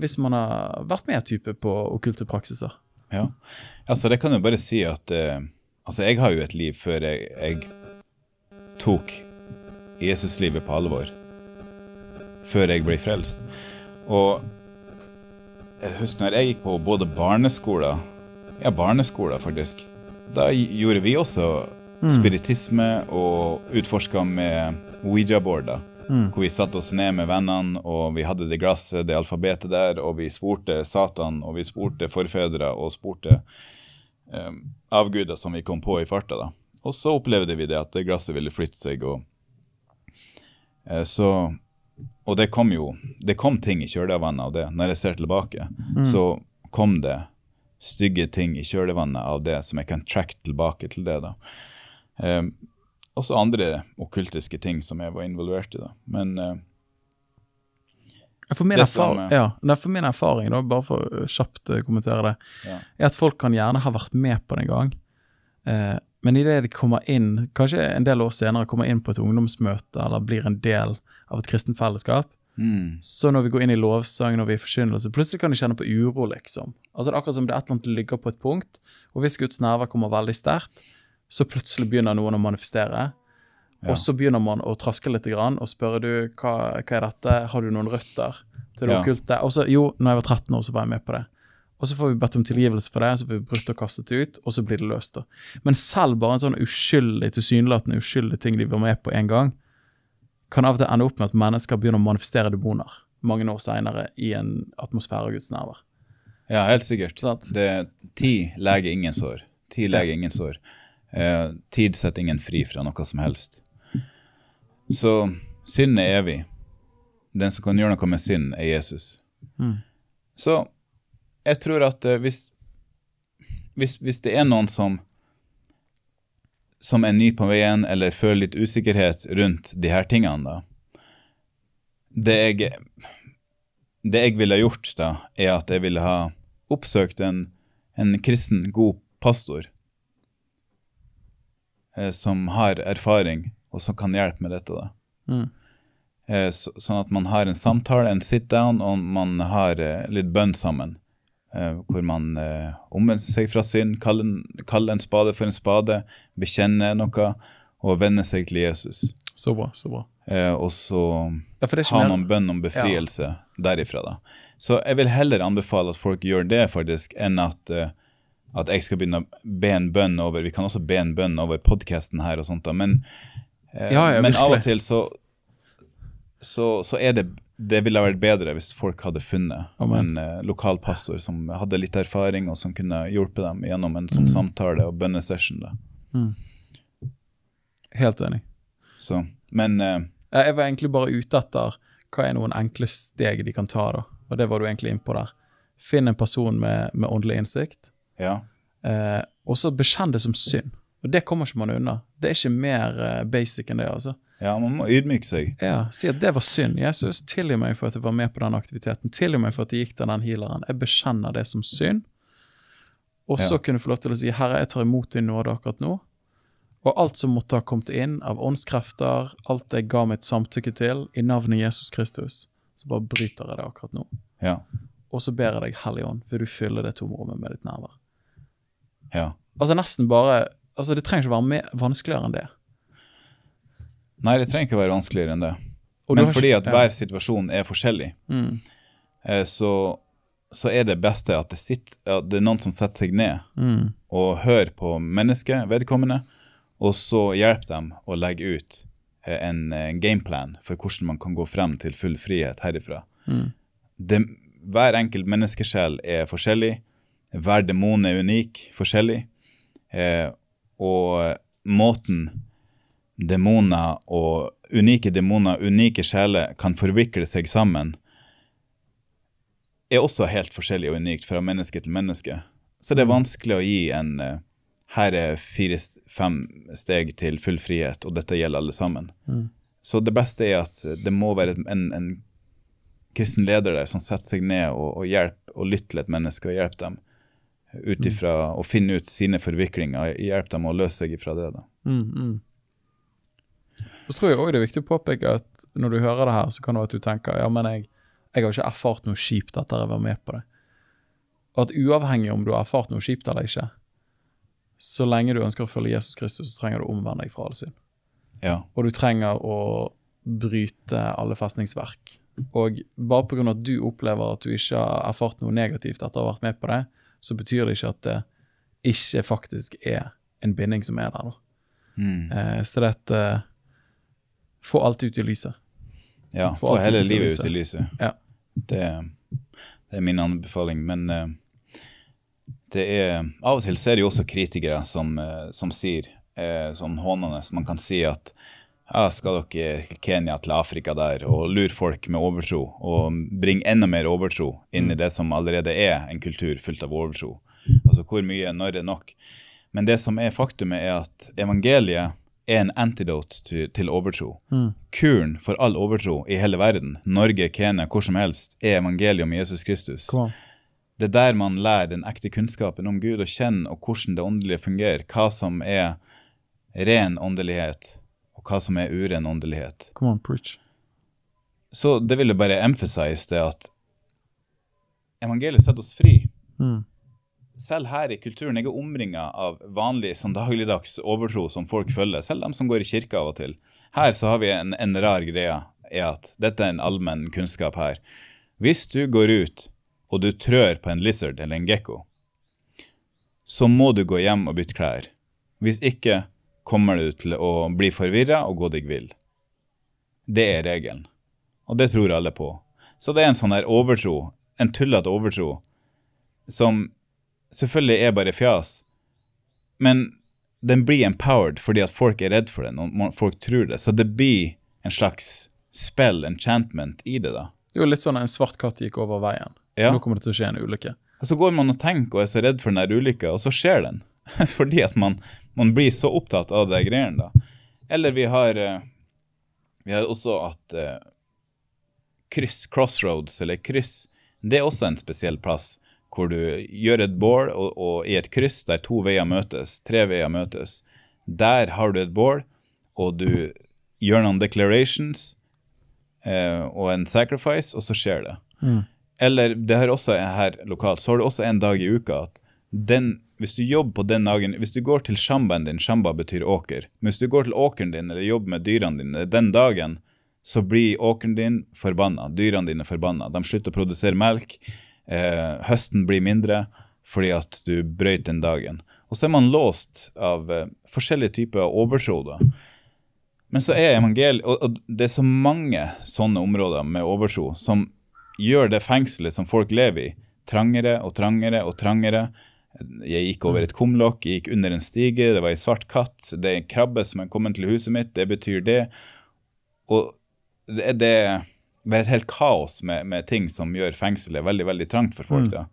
Hvis man har vært med type på okkulte praksiser. Ja, altså det kan jo bare si at eh, Altså, jeg har jo et liv før jeg, jeg tok Jesuslivet på alvor. Før jeg ble frelst. Og jeg husker når jeg gikk på både barneskoler Ja, barneskoler, faktisk. Da gjorde vi også spiritisme og utforska med Ouija-boarder. Hvor vi satte oss ned med vennene, og vi hadde det glasset, det alfabetet der, og vi spurte Satan, og vi spurte forfedre, og spurte eh, avguder som vi kom på i farta. da. Og så opplevde vi det at det glasset ville flytte seg, og eh, så Og det kom jo Det kom ting i kjølvannet av det. Når jeg ser tilbake, så kom det stygge ting i kjølvannet av det som jeg kan tracke tilbake til det. da. Eh, også andre okkultiske ting som jeg var involvert i. da. Men eh, For min, Det erfaring, stemmer. ja, for min erfaring, da, bare for å kjapt eh, kommentere det, Ja. er at folk kan gjerne ha vært med på det en gang, eh, men idet de kommer inn, kanskje en del år senere, kommer inn på et ungdomsmøte eller blir en del av et kristent fellesskap, Mm. så når vi går inn i lovsang, når vi er forkynnelse, plutselig kan de kjenne på uro, liksom. Altså Det er akkurat som det er et eller annet ligger på et punkt, og hvis Guds nerver kommer veldig sterkt, så plutselig begynner noen å manifestere. Ja. Og så begynner man å traske litt grann, og spørre du, hva, hva er dette, har du noen røtter til det Ja. okkulte? Og så, jo, når jeg var 13 år, så var jeg med på det. Og så får vi bedt om tilgivelse for det, så får vi brutt og kastet ut, og så blir det løst. da. Men selv bare en sånn uskyldig, tilsynelatende uskyldig ting de var med på en gang, kan av og til ende opp med at mennesker begynner å manifestere demoner mange år seinere i en atmosfære av Guds nærvær. Ja, helt sikkert. Sånn. Det, ti leger ingen sår. Ti leger ingen sår. Eh, tid setter ingen fri fra noe som helst. Så synd er evig. Den som kan gjøre noe med synd, er Jesus. Mm. Så jeg tror at eh, hvis, hvis, hvis det er noen som som er ny på veien, eller føler litt usikkerhet rundt de her tingene, da Det jeg det jeg ville gjort da, er at jeg ville ha oppsøkt en, en kristen, god pastor eh, som har erfaring, og som kan hjelpe med dette. da. Mm. Eh, så, sånn at man har en samtale, en sit-down, og man har eh, litt bønn sammen. Eh, hvor man omvender seg fra synd, kaller, kaller en spade for en spade, bekjenner noe, og vender seg til Jesus. Så bra, så bra. Eh, og så Ja, man bønn om befrielse derifra, da. Så jeg vil heller anbefale at folk gjør det, faktisk, enn at, eh, at jeg skal begynne å be en bønn over Vi kan også be en bønn over podkasten her og sånt, da, men, eh, Ja, ja, men av og til så, så, så er det det ville vært bedre hvis folk hadde funnet Amen. en eh, lokal pastor som hadde litt erfaring, og som kunne hjulpet dem gjennom en sånn Mm. samtale og bønnesession. Da. Helt enig. Så, men eh, Jeg var egentlig bare ute etter hva er noen enkle steg de kan ta, da. Og det var du egentlig innpå der. Finn en person med, med åndelig innsikt, ja. eh, og så bekjenn det som synd. Og det kommer ikke man unna. Det er ikke mer eh, basic enn det, altså. ja, man må ydmyke seg. Ja, Si at det var synd. Jesus, tilgi meg for at jeg var med på den aktiviteten. Tilgi meg for at jeg gikk til den healeren. Jeg bekjenner det som synd. Og så Ja. kunne du få lov til å si, Herre, jeg tar imot din nåde akkurat nå. Og alt som måtte ha kommet inn av åndskrefter, alt jeg ga mitt samtykke til, i navnet Jesus Kristus, så bare bryter jeg det akkurat nå. Ja. Og så ber jeg deg, Hellige Ånd, vil du fylle det tomrommet med ditt nærvær. Ja. Altså nesten bare Altså Det trenger ikke være mer vanskeligere enn det. Nei, det trenger ikke være vanskeligere enn det. Men fordi at hver situasjon er forskjellig, Mm. eh, så, så er det beste at det, sitter, at det er noen som setter seg ned Mm. og hører på mennesket, vedkommende, og så hjelper dem å legge ut eh, en, en gameplan for hvordan man kan gå frem til full frihet herifra. Mm. Det, hver enkelt menneskesjel er forskjellig, hver demon er unik, forskjellig, eh, og måten demoner og unike demoner, unike sjeler, kan forvikle seg sammen, er også helt forskjellig og unikt fra menneske til menneske. Så det er vanskelig å gi en eh, her er fire-fem steg til full frihet, og dette gjelder alle sammen. Så det beste er at det må være en, en kristen leder der som setter seg ned og, og hjelper og lytter til et menneske og hjelper dem ut ifra å finne ut sine forviklinger, hjelpe dem å løse seg ifra det. da. Mm, mm. Så tror jeg også det er viktig å påpeke at når du hører det her, så kan det være at du tenker ja, men jeg, jeg har ikke erfart noe kjipt etter jeg var med på det. Og at uavhengig om du har erfart noe kjipt eller ikke, så lenge du ønsker å følge Jesus Kristus, så trenger du å omvende deg fra all synd. Ja. Og du trenger å bryte alle festningsverk. Og bare pga. at du opplever at du ikke har erfart noe negativt etter å ha vært med på det, så betyr det ikke at det ikke faktisk er en binding som er der. Mm. Eh, så det at eh, Få alt ut i lyset. ja. Få hele ut livet ut i lyset. Ja. Det, det er min anbefaling. Men eh, det er, av og til så er det jo også kritikere som, eh, som sier sånn hånende Man kan si at ja, skal dere Kenya, til Afrika der, og lure folk med overtro, og bringe enda mer overtro inn i det som allerede er en kultur fullt av overtro. Altså hvor mye, når er nok? Men det som er faktumet, er at evangeliet er en antidote til, til overtro. Kuren for all overtro i hele verden, Norge, Kenya, hvor som helst, er evangeliet om Jesus Kristus. Det er der man lærer den ekte kunnskapen om Gud og kjenner og hvordan det åndelige fungerer, hva som er ren åndelighet, og hva som er uren åndelighet. Come on, preach. Så det vil jeg bare emphasize det at evangeliet setter oss fri. Mm. Selv her i kulturen, jeg er omringa av vanlig sånn dagligdags overtro som folk følger, selv de som går i kirka av og til. Her så har vi en, en rar greie, er at dette er en allmenn kunnskap her. Hvis du går ut og du trør på en lizard eller en gekko, så må du gå hjem og bytte klær. Hvis ikke kommer du til å bli forvirra og gå deg vill. Det er regelen. Og det tror alle på. Så det er en sånn der overtro, en tullete overtro, som selvfølgelig er bare fjas, men den blir empowered fordi at folk er redd for den, og folk tror det. Så det blir en slags spell, enchantment, i det, da. Det er jo litt sånn en svart katt gikk over veien. Ja. Nå kommer det til å skje en ulykke. Og så går man og tenker og er så redd for den der ulykka, og så skjer den. [LAUGHS] Fordi at man, man blir så opptatt av de greiene, da. Eller vi har, eh, vi har også at eh, kryss, crossroads, eller kryss, det er også en spesiell plass hvor du gjør et bål, og, og i et kryss der to veier møtes, tre veier møtes, der har du et bål, og du gjør noen declarations eh, og en sacrifice, og så skjer det. Eller det her også er her lokalt, så har du også en dag i uka at den, hvis du jobber på den dagen, hvis du går til shambaen din, shamba betyr åker, men hvis du går til åkeren din eller jobber med dyrene dine den dagen, så blir åkeren din forbanna, dyrene dine forbanna. De slutter å produsere melk, eh, høsten blir mindre fordi at du brøyt den dagen. Og så er man låst av eh, forskjellige typer overtro da. Men så er evangeliet, og, og det er så mange sånne områder med overtro som gjør det fengselet som folk lever i, trangere og trangere og trangere. Jeg gikk over et kumlokk, jeg gikk under en stige, det var ei svart katt, det er en krabbe som er kommet til huset mitt, det betyr det. Og det, det er et helt kaos med, med ting som gjør fengselet veldig, veldig trangt for folk. da.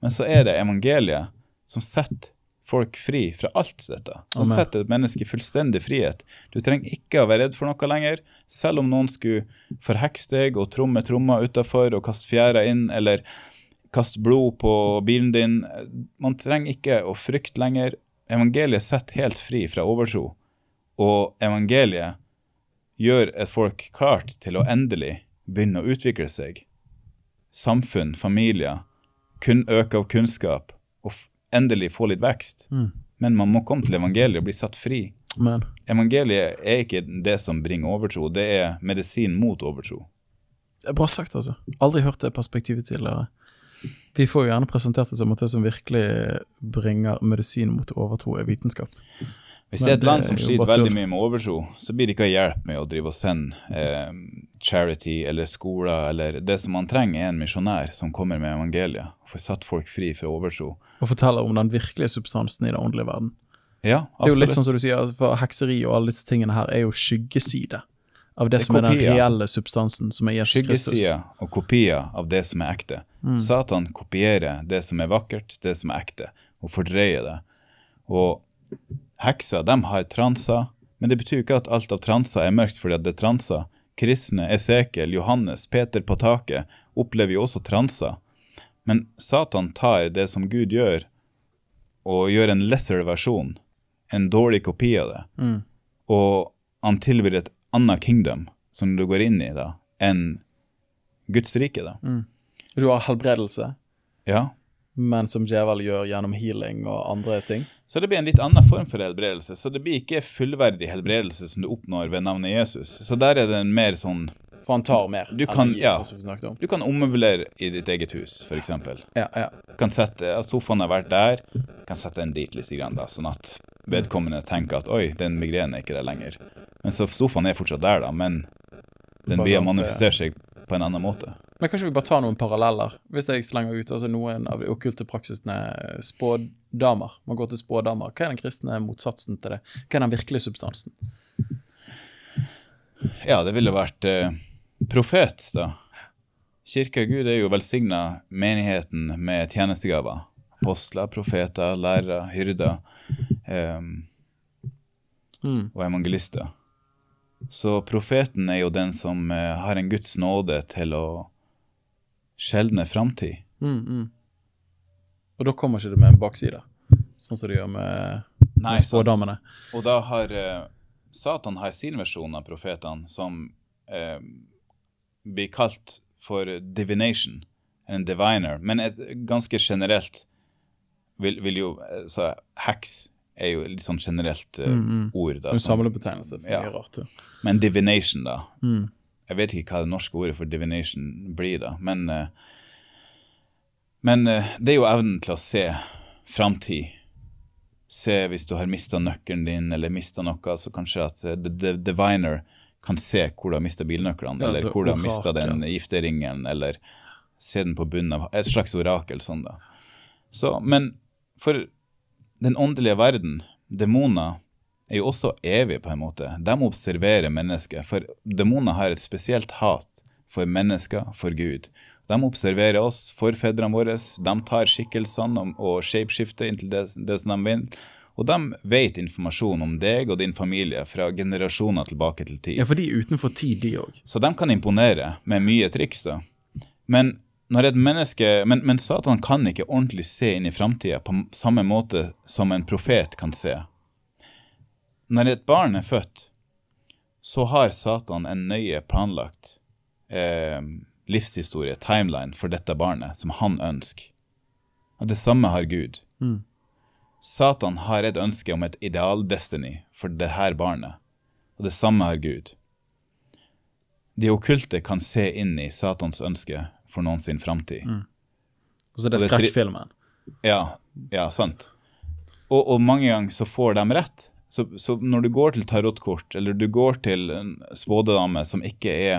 Men så er det evangeliet som setter folk fri fra alt dette. Som Amen. setter et menneske i fullstendig frihet. Du trenger ikke å være redd for noe lenger, selv om noen skulle forhekse deg og tromme trommer utafor og kaste fjæra inn, eller kaste blod på bilen din. Man trenger ikke å frykte lenger. Evangeliet setter helt fri fra overtro. Og evangeliet gjør et folk klart til å endelig begynne å utvikle seg. Samfunn, familier, kun øke av kunnskap og endelig få litt vekst. Men man må komme til evangeliet og bli satt fri. Men Evangeliet er ikke det som bringer overtro, det er medisin mot overtro. det er bra sagt, altså. Aldri hørt det perspektivet tidligere. Vi får jo gjerne presentert det som at det som virkelig bringer medisin mot overtro, er vitenskap. Hvis det er et land som er sliter veldig mye med overtro, så blir det ikke hjelp med å drive og sende eh, charity eller skoler, eller det som man trenger, er en misjonær som kommer med evangeliet og får satt folk fri fra overtro. Og forteller om den virkelige substansen i den åndelige verden. Ja, absolutt. Det er jo litt sånn som du sier, for hekseri og alle disse tingene her er jo skyggeside av det, Det som er den reelle substansen, som er Jesus Kristus. Skyggesida og kopier av det som er ekte. Mm. Satan kopierer det som er vakkert, det som er ekte, og fordreier det. Og hekser, de har transer, men det betyr ikke at alt av transer er mørkt fordi det er transer. Kristne, Esekel, Johannes, Peter på taket opplever jo også transer. Men Satan tar det som Gud gjør, og gjør en lesser versjon, en dårlig kopi av det. Mm. Og han tilbyr et annet kingdom som du går inn i, da, enn Guds rike, da. Du har helbredelse, Ja. men som djevel gjør gjennom healing og andre ting. Så det blir en litt annen form for helbredelse. Så det blir ikke fullverdig helbredelse som du oppnår ved navnet Jesus. Så der er det en mer sånn For han tar mer Du kan- enn ja. Jesus, som vi snakket om. Du kan ommøblere i ditt eget hus, f.eks. Ja, ja. Kan sette ja, Sofaen har vært der, du kan sette den dit litt, grann, da, sånn at vedkommende tenker at oi, den migrenen er ikke der lenger. Men så sofaen er fortsatt der, da, men den blir danse, manifestere seg på en annen måte. Men kanskje vi bare tar noen paralleller? Hvis jeg slenger ut altså noen av de okkulte praksisene spådamer. Man går til spådamer. Hva er den kristne motsatsen til det? Hva er den virkelige substansen? Ja, det ville vært eh, profet, da. Kirka Gud er jo velsigna menigheten med tjenestegaver. Apostler, profeter, lærere, hyrder. eh, Mm. og evangelister. Så profeten er jo den som eh, har en Guds nåde til å skjelne framtid. Mm, mm. Og da kommer ikke det med en bakside, sånn som det gjør med, Nei, med sant. Og da har eh, Satan har sin versjon av profetene, som eh, blir kalt for divination, en diviner, men et ganske generelt vil, vil jo eh, Så heks er jo litt sånn generelt eh, ord, da. En samlebetegnelse ja. Men divination, da. Mm. Jeg vet ikke hva det norske ordet for divination blir, da. Men, eh, men eh, det er jo evnen til å se framtid. Se hvis du har mista nøkkelen din, eller mista noe, så kanskje at eh, the, the diviner kan se hvor du har mista bilnøklene, Ja, eller altså hvor du har mista den gifteringen, eller se den på bunnen av Et slags orakel, sånn, da. Så, men for den åndelige verden, demoner, er jo også evige, på en måte. De observerer mennesket. For demoner har et spesielt hat for mennesker, for Gud. De observerer oss, forfedrene våre. De tar skikkelsene og- shapeskifter inntil det, det som de vil. Og de vet informasjon om deg og din familie fra generasjoner tilbake til tid. Ja, for de er utenfor tid, de òg. Så de kan imponere med mye triks. da. Men, menneske, men, men Satan kan ikke ordentlig se inn i framtida på samme måte som en profet kan se. Når et barn er født, så har Satan en nøye planlagt eh, livshistorie, timeline, for dette barnet, som han ønsker. Og det samme har Gud. Satan har et ønske om et ideal-destiny for det her barnet, og det samme har Gud. De okkulte kan se inn i Satans ønske for noen sin framtid. Mm. Og det er skrekkfilmen. Ja, ja, sant. Og, og mange ganger så får de rett. Så, så når du går til tarotkort, eller du går til en spådame som ikke er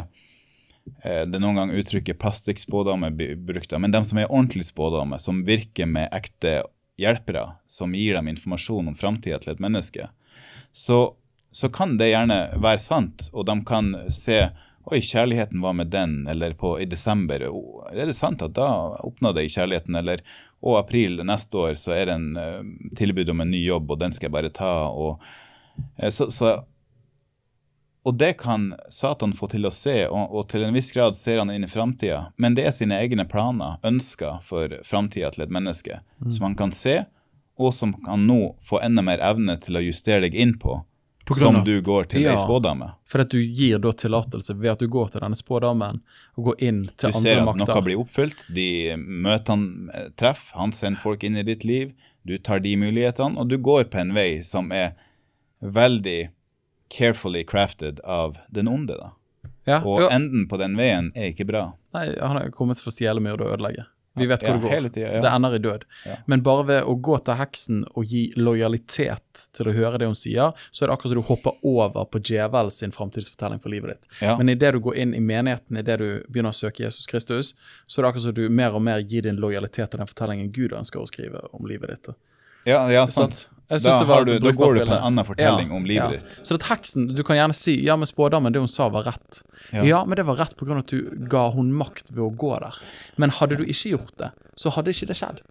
eh, Det er noen gang uttrykket plastikkspådame brukt, men de som er ordentlig spådame, som virker med ekte hjelpere, som gir dem informasjon om framtida til et menneske, så, så kan det gjerne være sant, og de kan se Oi, kjærligheten var med den, eller på, i desember. Er det sant at da oppnådde jeg kjærligheten? Eller å, april neste år så er det en eh, tilbud om en ny jobb, og den skal jeg bare ta. Og, eh, så, så, og det kan Satan få til å se, og, og til en viss grad ser han inn i framtida. Men det er sine egne planer, ønsker for framtida til et menneske, som han kan se, og som kan nå få enda mer evne til å justere deg inn på, som du går til Ja. ei spådame. For at du gir da tillatelse ved at du går til denne spådamen og går inn til Du til ser at makter. noe blir oppfylt, de møtene eh, treffer, han sender folk inn i ditt liv, du tar de mulighetene, og du går på en vei som er veldig carefully crafted av den onde. da. Ja, Og enden på den veien er ikke bra. Nei, han er kommet for å stjele, mye og ødelegge. Vi vet hvor Ja, det går. tiden, ja. Det ender i død. Men bare ved å gå til heksen og gi lojalitet til å høre det hun sier, så er det akkurat som du hopper over på djevel sin framtidsfortelling for livet ditt. Ja. Men idet du går inn i menigheten, idet du begynner å søke Jesus Kristus, så er det akkurat som du mer og mer gir din lojalitet til den fortellingen Gud ønsker å skrive om livet ditt. Ja, ja sant. Da, du, da går du på en annen fortelling Ja, om livet ja. ditt. Så at heksen, du kan gjerne si ja, men spådommen, det hun sa, var rett. Ja. Ja, men det var rett pga. at du ga hun makt ved å gå der. Men hadde du ikke gjort det, så hadde ikke det skjedd.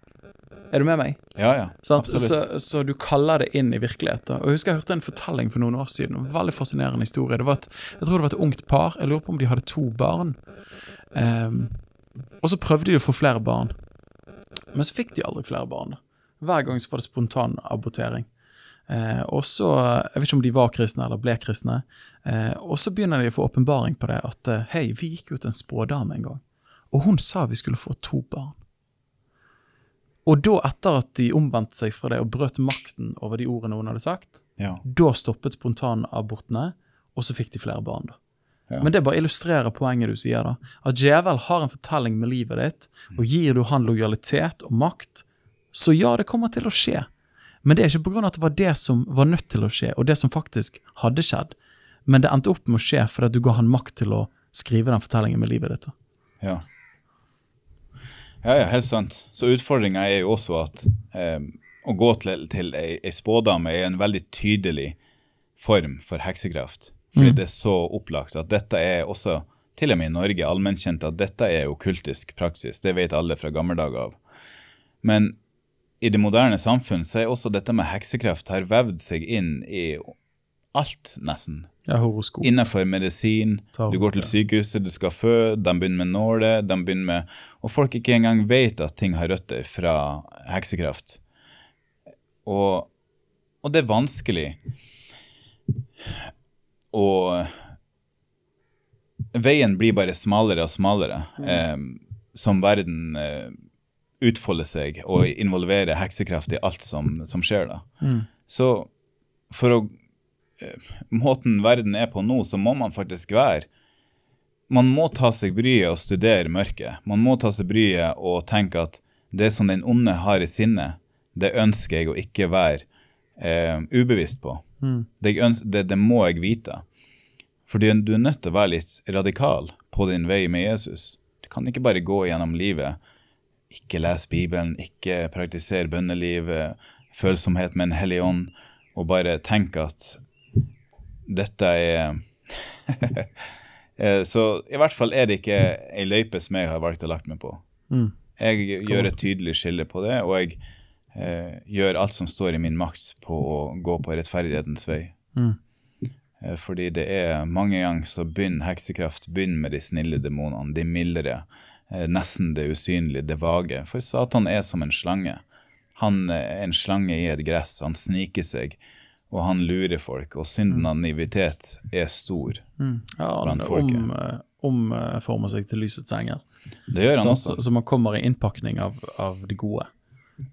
Er du med meg? Ja, ja. sånn? Så, så du kaller det inn i virkeligheten. Og Jeg husker jeg hørte en fortelling for noen år siden. En veldig fascinerende historie. Det var et, jeg tror det var et ungt par. Jeg lurer på om de hadde to barn. Um, og så prøvde de å få flere barn. Men så fikk de aldri flere barn. Hver gang så var det spontan abortering. Eh, og så, Jeg vet ikke om de var kristne eller ble kristne. Eh, og så begynner de å få åpenbaring på det at eh, hei, vi gikk til en spådame en gang, og hun sa vi skulle få to barn. Og da, etter at de omvendte seg fra det og brøt makten over de ordene hun hadde sagt, Ja. da stoppet spontanabortene, og så fikk de flere barn. da. Ja. Men det bare illustrerer poenget du sier. da. At djevel har en fortelling med livet ditt, og gir du han lojalitet og makt, så ja, det kommer til å skje. Men det er ikke pga. at det var det som var nødt til å skje, og det som faktisk hadde skjedd. Men det endte opp med å skje fordi du ga han makt til å skrive den fortellingen med livet ditt. Ja. Ja, ja, helt sant. Så utfordringa er jo også at eh, å gå til, til ei, ei spådame er en veldig tydelig form for heksekraft. Fordi det er så opplagt at dette er også, til og med i Norge, allmennkjent at dette er okkultisk praksis. Det vet alle fra gamle dager av. Men i det moderne samfunn så er også dette med heksekraft har vevd seg inn i alt, nesten. Ja, horoskop. Innenfor medisin. Tarot, Du går til sykehuset, du skal føde, de begynner med nåler, de begynner med Og folk ikke engang vet at ting har røtter fra heksekraft. Og, og det er vanskelig Og veien blir bare smalere og smalere eh, som verden eh, utfolder seg og involvere heksekraft i alt som, som skjer da. Så for å eh, Måten verden er på nå, så må man faktisk være Man må ta seg bryet og studere mørket. Man må ta seg bryet og tenke at det som den onde har i sinne, det ønsker jeg å ikke være eh, ubevisst på. Det, jeg det, det må jeg vite. Fordi du er nødt til å være litt radikal på din vei med Jesus. Du kan ikke bare gå gjennom livet, ikke lese Bibelen, ikke praktisere bønnelivet, følsomhet med en hellig ånd, og bare tenke at dette er [LAUGHS] Eh, Så i hvert fall er det ikke ei løype som jeg har valgt å lagt meg på. Jeg gjør et tydelig skille på det, og jeg eh, gjør alt som står i min makt på å gå på rettferdighetens vei. Eh, Fordi det er mange ganger så begynner heksekraft begynner med de snille demonene, de mildere, eh, nesten det usynlige, det vage. For Satan er som en slange. Han er en slange i et gress, han sniker seg, og han lurer folk, og synden av naivitet er stor. Ja, han blant folket. om, eh, omformer seg til lysets engel. Det gjør han Så, også. så, så man kommer i innpakning av, av det gode.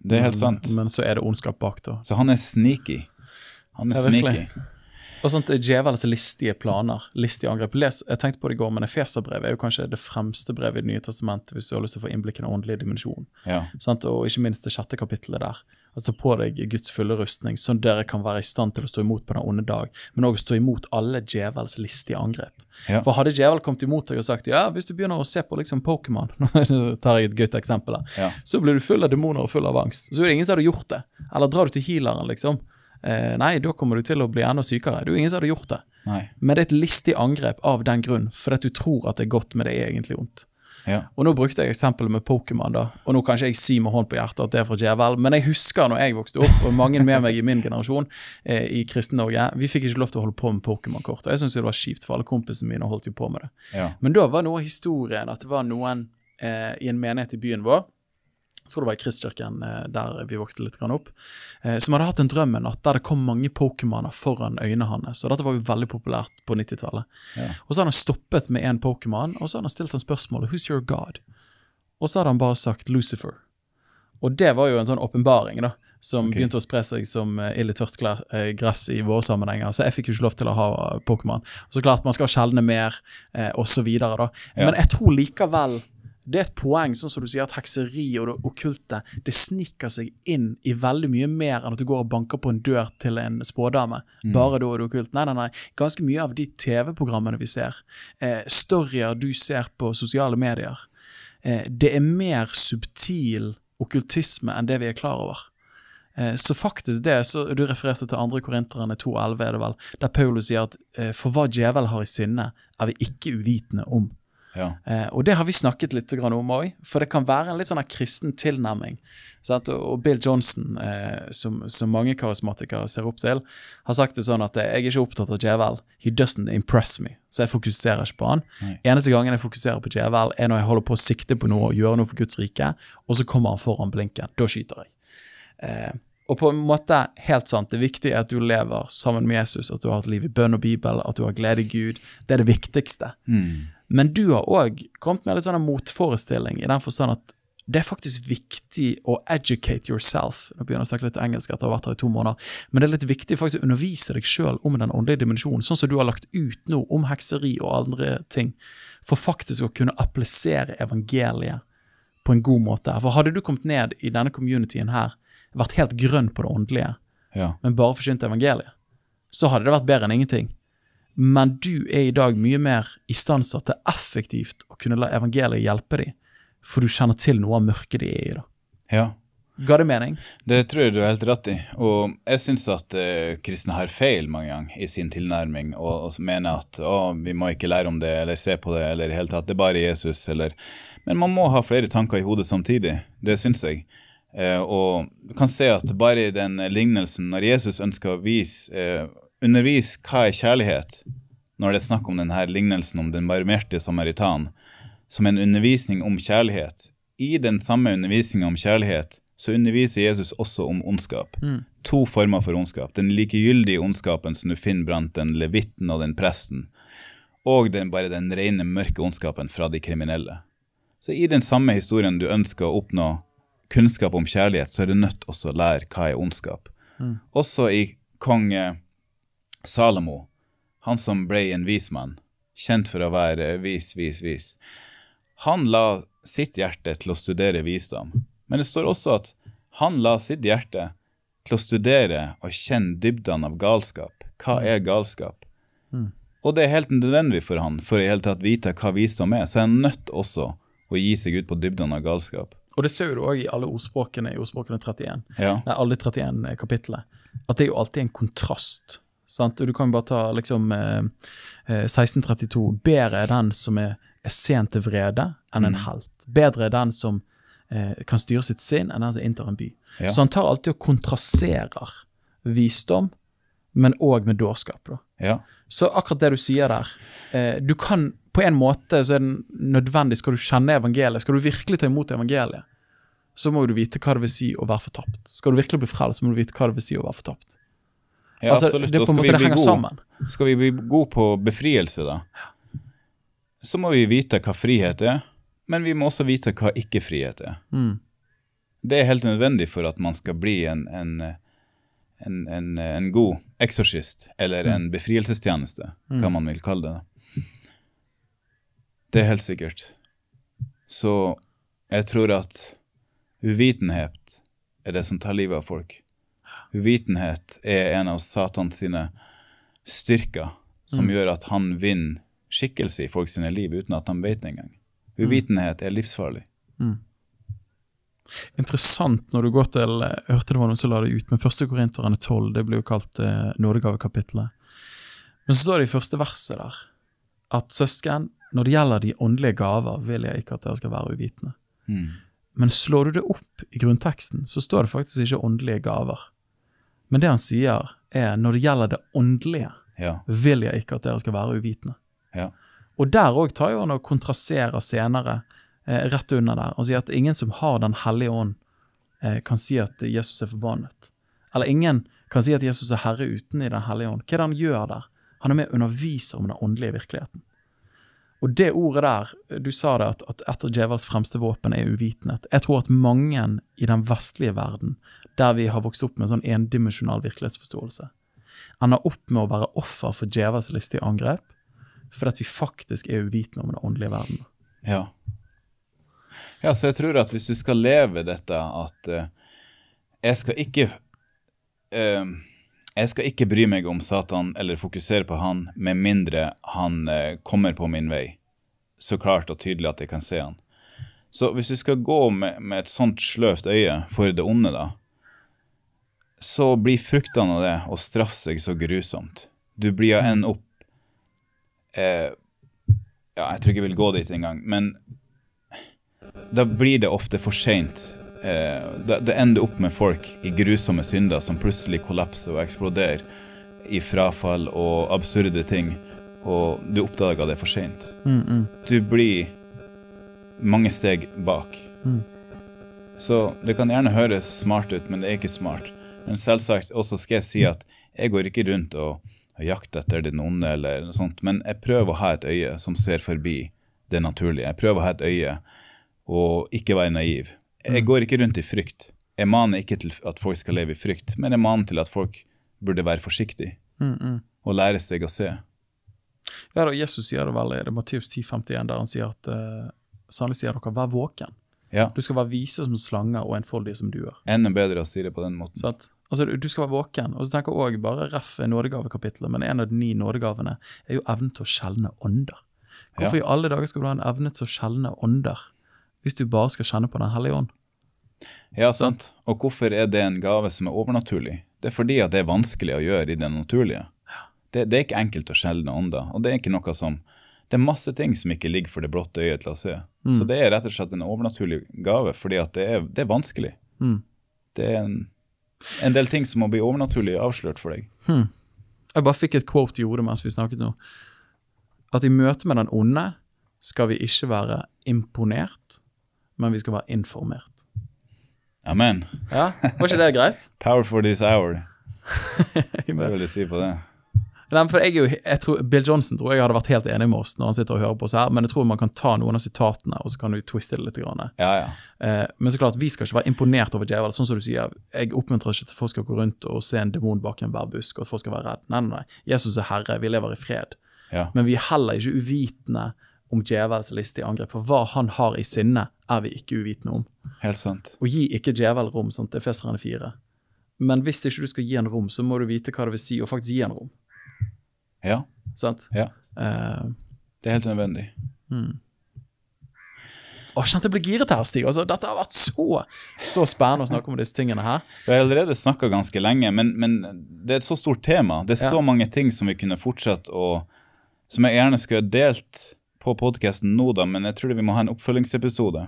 Det er helt sant. Men så er det ondskap bak, da. Så han er sneaky. Han er Ja, sneaky. Og sånt djevelens listige planer, listige angrep. Les, jeg tenkte på det i går, men Efeserbrevet er jo kanskje det fremste brevet i Det nye testamentet hvis du har lyst til å få innblikk i den åndelige dimensjonen. Ja. Og ikke minst det sjette kapittelet der. Altså Ta på deg Guds fulle rustning, sånn dere kan være i stand til å stå imot på den onde dag, men også stå imot alle djevels listige angrep. Ja. For hadde djevel kommet imot deg og sagt ja, hvis du begynner å se på liksom Pokémon, [LAUGHS] nå tar jeg et gøyt eksempel her, Ja. så blir du full av demoner og full av angst. Så er det ingen som hadde gjort det. Eller drar du til healeren, liksom. Eh, nei, da kommer du til å bli enda sykere. Det er jo ingen som hadde gjort det. Nei. Men det er et listig angrep av den grunn, fordi du tror at det er godt, men det er egentlig vondt. Ja. Og nå brukte jeg eksempelet med Pokémon, da. Og nå kan ikke jeg si med hånd på hjertet at det er fra djevel, men jeg husker når jeg vokste opp, og mange med meg i min generasjon eh, i Kristen-Norge, vi fikk ikke lov til å holde på med Pokémon-kort. Og jeg syntes det var kjipt, for alle kompisene mine holdt jo på med det. Ja. Men da var noe av historien at det var noen eh, i en menighet i byen vår, jeg tror det var i Kristkirken eh, der vi vokste litt opp, eh, som hadde hatt en drøm en natt der det kom mange Pokémoner foran øynene hans. Og dette var jo veldig populært på 90-tallet. Og så hadde han stoppet med en Pokémon, og så hadde han stilt han spørsmålet 'Who's your God?' Og så hadde han bare sagt 'Lucifer'. Og det var jo en sånn åpenbaring, da. Som begynte å spre seg som eh, ild i tørt gress i våre sammenhenger. Så jeg fikk jo ikke lov til å ha Pokémon. Så klart, man skal skjelne mer, eh, videre, da. Men jeg tror likevel det er et poeng, sånn som du sier, at hekseri og det okkulte det sniker seg inn i veldig mye mer enn at du går og banker på en dør til en spådame. Bare da er det okkult. Nei, nei, nei. Ganske mye av de TV-programmene vi ser, eh, storyer du ser på sosiale medier, eh, det er mer subtil okkultisme enn det vi er klar over. Eh, Så faktisk det, så Du refererte til 2. Korinterne 2,11, er det vel, der Paulus sier at eh, for hva djevel har i sinne, er vi ikke uvitende om. Ja. Eh, og det har vi snakket litt om òg, for det kan være en litt sånn kristen tilnærming. Sant? Og Bill Johnson, eh, som, som mange karismatikere ser opp til, har sagt det sånn at eh, jeg er ikke opptatt av djevel. He doesn't impress me. Så jeg fokuserer ikke på han. Eneste gangen jeg fokuserer på djevel, er når jeg holder på å sikte på noe og gjøre noe for Guds rike, og så kommer han foran blinken. Da skyter jeg. Eh, og på en måte, helt sant, det viktige er at du lever sammen med Jesus, at du har et liv i bønn og bibel, at du har glede i Gud. Det er det viktigste. Men du har òg kommet med litt sånn en motforestilling, i den forstand at det er faktisk viktig å educate yourself. Nå begynner jeg å snakke litt engelsk etter å ha vært her i to måneder, men det er litt viktig faktisk å undervise deg sjøl om den åndelige dimensjonen, sånn som du har lagt ut nå om hekseri og andre ting, for faktisk å kunne applisere evangeliet på en god måte. For hadde du kommet ned i denne communityen her, vært helt grønn på det åndelige, Ja. men bare forkynt evangeliet, så hadde det vært bedre enn ingenting. Men du er i dag mye mer istandsatt til effektivt å kunne la evangeliet hjelpe dem, for du kjenner til noe av mørket de er i. da. ja. Ga det mening? Det tror jeg du har helt rett i. Og jeg syns at uh, kristne har feil mange ganger i sin tilnærming, og, og mener at å, vi må ikke lære om det eller se på det, eller i det hele tatt, det er bare Jesus, eller Men man må ha flere tanker i hodet samtidig. Det syns jeg. Uh, og du kan se at bare i den lignelsen, når Jesus ønsker å vise eh, undervise hva er kjærlighet, når det er snakk om denne lignelsen om den varmerte samaritan, som en undervisning om kjærlighet. I den samme undervisninga om kjærlighet så underviser Jesus også om ondskap. To former for ondskap. Den likegyldige ondskapen som du finner blant den levitten og den presten, og den, bare den rene, mørke ondskapen fra de kriminelle. Så i den samme historien du ønsker å oppnå kunnskap om kjærlighet, så er du nødt også å lære hva er ondskap. Også i kong Salomo, han som ble en vismann, kjent for å være vis, vis, vis. Han la sitt hjerte til å studere visdom, men det står også at han la sitt hjerte til å studere og kjenne dybdene av galskap. Hva er galskap? Og det er helt nødvendig for han for å i hele tatt vite hva visdom er, så er han nødt også å gi seg ut på dybdene av galskap. Og det ser du òg i alle ordspråkene i ordspråkene 31. Ja. Nei, alle 31 kapitlene. At det er jo alltid en kontrast. Sant? Og Du kan bare ta liksom eh, eh, 1632. Bedre er den som er, er sent til vrede, enn en helt. Bedre er den som eh, kan styre sitt sinn, enn den som inntar en by. Ja. Så han tar alltid og kontraserer visdom, men òg med dårskap. Ja. Så akkurat det du sier der eh, Du kan På en måte så er det nødvendig, skal du kjenne evangeliet, skal du virkelig ta imot evangeliet, så må du vite hva det vil si å være fortapt. Skal du virkelig bli frelst, så må du vite hva det vil si å være fortapt. Ja, altså, absolutt. det på en måte vi det henger sammen. Skal vi bli gode på befrielse, da, så må vi vite hva frihet er, men vi må også vite hva ikke-frihet er. Mm. Det er helt nødvendig for at man skal bli en, en, en, en, en god eksorsist, eller en befrielsestjeneste, hva man vil kalle det. Det er helt sikkert. Så jeg tror at uvitenhet er det som tar livet av folk. Uvitenhet er en av Satans sine styrker, som gjør at han vinner skikkelse i folk sine liv uten at han vet det engang. Uvitenhet er livsfarlig. Interessant når du går til Jeg hørte det var noen som la det ut, men første Korinterne 12, det blir jo kalt eh, nådegavekapitlet. Men så står det i første verset der at søsken, når det gjelder de åndelige gaver, vil jeg ikke at dere skal være uvitende. Men slår du det opp i grunnteksten, så står det faktisk ikke åndelige gaver. Men det han sier, er når det gjelder det åndelige, Ja, vil jeg ikke at dere skal være uvitende. ja, Og der òg tar jo han og kontraserer senere, eh, rett under der, og sier at ingen som har Den hellige ånd, eh, kan si at Jesus er forbannet. Eller ingen kan si at Jesus er herre uten i Den hellige ånd. Hva er det han gjør der? Han er med og underviser om den åndelige virkeligheten. Og det ordet der, du sa det at, at et av djevels fremste våpen er uvitenhet. Jeg tror at mange i den vestlige verden, der vi har vokst opp med en sånn endimensjonal virkelighetsforståelse, ender opp med å være offer for djevels listige angrep, fordi vi faktisk er uvitende om den åndelige verden. ja. Ja, så jeg tror at hvis du skal leve dette at uh, jeg skal ikke uh, Jeg skal ikke bry meg om Satan eller fokusere på han med mindre han uh, kommer på min vei. Så klart og tydelig at jeg kan se han. Så hvis du skal gå med, med et sånt sløvt øye for det onde, da, så blir fruktene av det å straffe seg så grusomt. Du blir av en opp eh, Ja, jeg tror ikke jeg vil gå dit engang, men da blir det ofte for seint. Eh, det, det ender opp med folk i grusomme synder som plutselig kollapser og eksploderer i frafall og absurde ting, og du oppdager det for seint. Du blir mange steg bak. Så det kan gjerne høres smart ut, men det er ikke smart. Men selvsagt også skal jeg si at jeg går ikke rundt og, og jakter etter den onde, eller noe sånt, men jeg prøver å ha et øye som ser forbi det naturlige. Jeg prøver å ha et øye og ikke være naiv. Jeg går ikke rundt i frykt. Jeg maner ikke til at folk skal leve i frykt, men jeg maner til at folk burde være forsiktige og lære seg å se. Ja, da, Jesus sier det vel, det er Matteus 10,51, der han sier at uh, sannelig sier dere, vær våken. Ja, Du skal være vise som slanger og enfoldige som duer. enda bedre å si det på den måten. Sant? Altså, du- skal være våken. Og så tenker jeg også bare ref nådegavekapitlet, men en av de ni nådegavene er jo evnen til å skjelne ånder. Hvorfor Ja. i alle dager skal du ha en evne til å skjelne ånder, hvis du bare skal kjenne på Den hellige ånd? Ja, sant. Og hvorfor er det en gave som er overnaturlig? Det er fordi at det er vanskelig å gjøre i det naturlige. Det, det er ikke enkelt å skjelne ånder, og det er ikke noe som Det er masse ting som ikke ligger for det blotte øyet til å se. Så det er rett og slett en overnaturlig gave, fordi at det er, det er vanskelig. Det er en, en del ting som må bli overnaturlig avslørt for deg. Jeg bare fikk et quote i hodet mens vi snakket nå. At i møte med den onde skal vi ikke være imponert, men vi skal være informert. Amen. Ja, Var ikke det greit? [LAUGHS] Power for this hour. [LAUGHS] Hva vil du si på det? Nei, for jeg er jo, jeg tror, Bill Johnson tror jeg hadde vært helt enig med oss når han sitter og hører på oss her, men jeg tror man kan ta noen av sitatene og så kan du twiste det litt. Grann. Ja, ja. Eh, men så klart, vi skal ikke være imponert over djevelen. Sånn som du sier, Jeg oppmuntrer ikke til folk skal gå rundt og se en demon bak en bærbusk, og at folk skal være redd. Nei, nei, nei. Jesus er herre, vi lever i fred. ja. Men vi er heller ikke uvitende om djevelens listige angrep. For hva han har i sinne, er vi ikke uvitende om. Helt sant. Og gi ikke djevel rom, sånn til Efeserne 4. Men hvis ikke du skal gi en rom, så må du vite hva det vil si å faktisk gi en rom. Ja. Sant? ja. Uh, Det er helt nødvendig. å, jeg kjente jeg ble giret her, Stig. Altså, dette har vært så, så spennende å snakke om disse tingene her. Vi har allerede snakka ganske lenge, men, men det er et så stort tema. Det er Ja. så mange ting som vi kunne fortsatt å Som jeg gjerne skulle ha delt på podkasten nå, da, men jeg tror vi må ha en oppfølgingsepisode.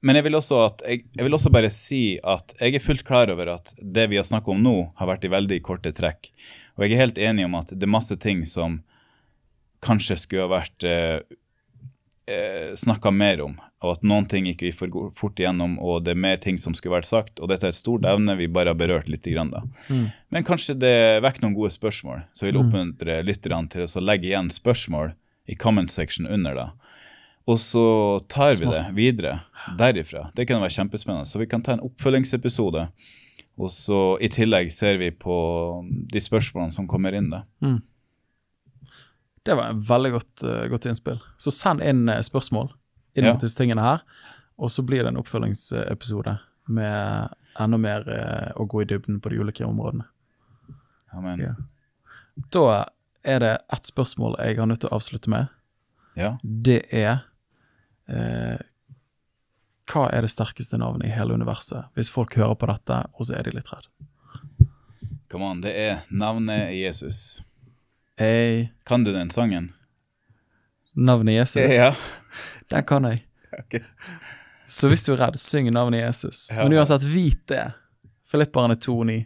Men jeg vil, at, jeg, jeg vil også bare si at jeg er fullt klar over at det vi har snakket om nå, har vært i veldig korte trekk. Og jeg er helt enig om at det er masse ting som kanskje skulle ha vært eh, eh, snakka mer om, og at noen ting gikk vi for fort igjennom, og det er mer ting som skulle vært sagt, og dette er et stort evne vi bare har berørt litt. Grann, da. Men kanskje det vekker noen gode spørsmål, så jeg vil oppmuntre lytterne til å legge igjen spørsmål i comment section under. da. Og så tar vi det videre derifra. Det kan være kjempespennende. Så vi kan ta en oppfølgingsepisode, og så i tillegg ser vi på de spørsmålene som kommer inn. da. Det var en veldig godt, eh, godt innspill. Så send inn eh, spørsmål inn Ja. disse tingene her, og så blir det en oppfølgingsepisode med enda mer eh, å gå i dybden på de ulike områdene. Amen. Ja. Da er det ett spørsmål jeg har nødt til å avslutte med. Ja. Det er eh, Hva er det sterkeste navnet i hele universet? Hvis folk hører på dette, og så er de litt redd. Come on, det er navnet Jesus. Hey, Kan du den sangen? navnet Jesus, Ja. den kan jeg. Okay. Så hvis du er redd, syng navnet Jesus. Ja. Men uansett, vit det. Filipperne 2,9.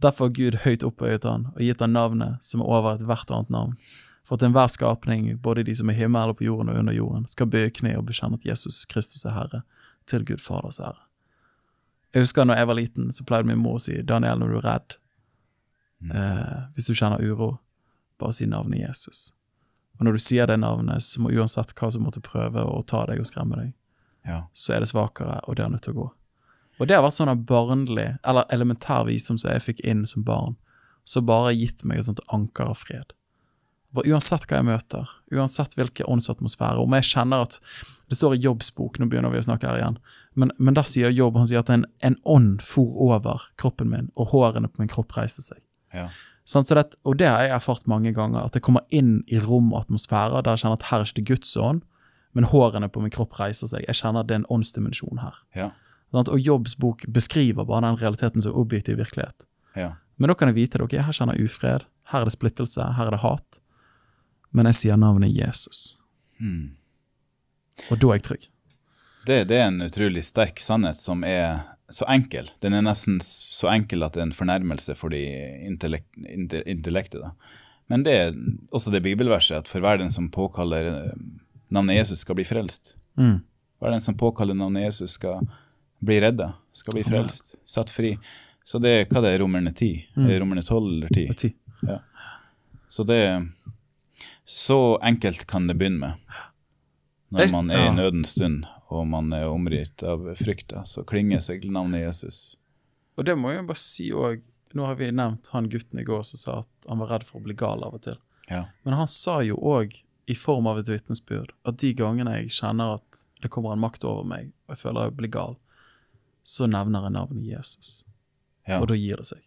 Derfor har Gud høyt opphøyet han og gitt han navnet som er over ethvert annet navn. For at enhver skapning, både de som er i himmelen og på jorden og under jorden, skal bøye kne og bekjenne at Jesus Kristus er Herre, til Gud Faders ære. Jeg husker når jeg var liten, så pleide min mor å si Daniel, når du er redd, eh, hvis du kjenner uro, bare si navnet Jesus. Og når du sier det navnet, så må uansett hva som måtte prøve å ta deg og skremme deg, Ja. så er det svakere, og det er nødt til å gå. Og det har vært sånn barnlig, eller elementær visdom som jeg fikk inn som barn, som bare har gitt meg et sånt anker av fred. Bare uansett hva jeg møter, uansett hvilken åndsatmosfære, om jeg kjenner at det står i Jobbs bok, nå begynner vi å snakke her igjen, men, men der sier Jobb, han sier at en, en ånd for over kroppen min, og hårene på min kropp reiste seg. ja. Sånn, så det, og det har jeg erfart mange ganger, at jeg kommer inn i rom og atmosfærer der jeg kjenner at her er ikke det Guds ånd, men hårene på min kropp reiser seg. Jeg kjenner at det er en åndsdimensjon her. Ja. Sånn, Og Jobbs bok beskriver bare den realiteten som objektiv virkelighet. Ja. Men da kan jeg vite det, ok, her kjenner jeg ufred, her er det splittelse, her er det hat. Men jeg sier navnet Jesus. Og da er jeg trygg. Det, det er en utrolig sterk sannhet som er så enkel. Den er nesten så enkel at det er en fornærmelse for de intellekt, intellektet. Da. Men det er også det bibelverset at for hver den som påkaller eh, navnet Jesus, skal bli frelst. Mm. Hver den som påkaller navnet Jesus, skal bli redda, skal bli frelst, satt fri. Så det er hva det er, romerne 10? Er romerne 12 eller 10? Ti. Ja. Så det Så enkelt kan det begynne med. Når man er i nødens stund og man er omgitt av frykta, så klinger seg navnet Jesus. Og det må jeg bare si òg. Nå har vi nevnt han gutten i går som sa at han var redd for å bli gal av og til. Ja. Men han sa jo òg, i form av et vitnesbyrd, at de gangene jeg kjenner at det kommer en makt over meg, og jeg føler jeg blir gal, så nevner jeg navnet Jesus. Ja. Og da gir det seg.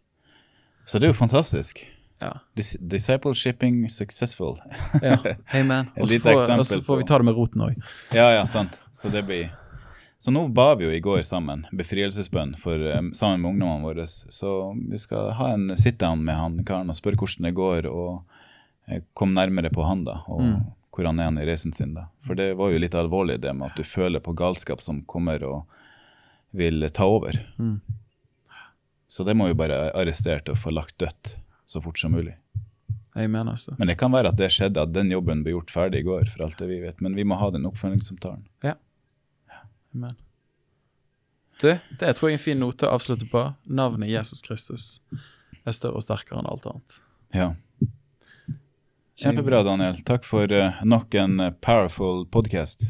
Så det er jo fantastisk. Ja. Dis discipleshipping successful. ja. [LAUGHS] Et Og så får, vi ta det med roten òg. ja, ja, sant. Så det blir Så nå ba vi jo i går sammen befrielsesbønn eh, sammen med ungdommene våre. Så vi skal ha en sit-down med han karen og spørre hvordan det går, og eh, komme nærmere på han, da. Og hvor han er han i reisen sin, da. For det var jo litt alvorlig det med at du føler på galskap som kommer og vil ta over. Så det må vi bare arrestere og få lagt dødt så fort som mulig. Amen, altså. Men det kan være at det skjedde, at den jobben ble gjort ferdig i går, for alt det vi vet. Men vi må ha den oppfølgingssamtalen. Amen. Du, det tror jeg er en fin note å avslutte på. Navnet Jesus Kristus er større og sterkere enn alt annet. Ja. Kjempebra, Daniel. Takk for eh, nok en eh, powerful podcast.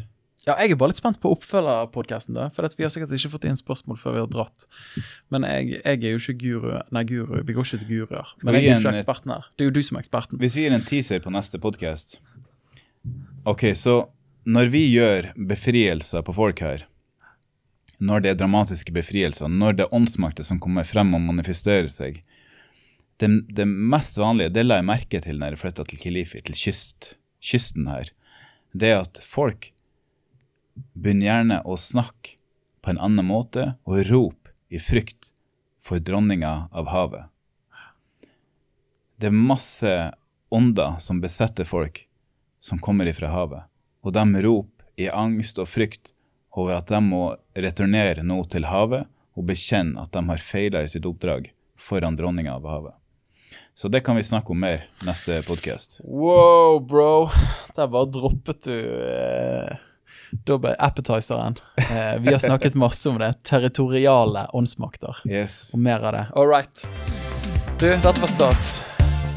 Ja, jeg er bare litt spent på oppfølgerpodkasten, da. For at vi har sikkert ikke fått inn spørsmål før vi har dratt. Men jeg, jeg er jo ikke guru. Nei, guru. Vi går ikke til guruer. Men jeg er jo ikke eksperten her. Det er jo du som er eksperten. Hvis vi gir en teaser på neste podcast Ok, så når vi gjør befrielser på folk her, når det er dramatiske befrielser, når det er åndsmakter som kommer frem og manifesterer seg Det, det mest vanlige, det la jeg merke til når jeg flytta til Kilifi, til kyst, kysten her, det er at folk begynner gjerne å snakke på en annen måte og rop i frykt for dronninga av havet. Det er masse ånder som besetter folk som kommer ifra havet, og de roper i angst og frykt over at de må returnere nå til havet og bekjenne at de har feila i sitt oppdrag foran dronninga av havet. Så det kan vi snakke om mer neste podkast. Wow, bro. Der bare droppet du eh, Da ble appetizeren. Eh, vi har snakket masse om det. Territoriale åndsmakter. Yes. Og mer av det. All right. Du, dette var stas.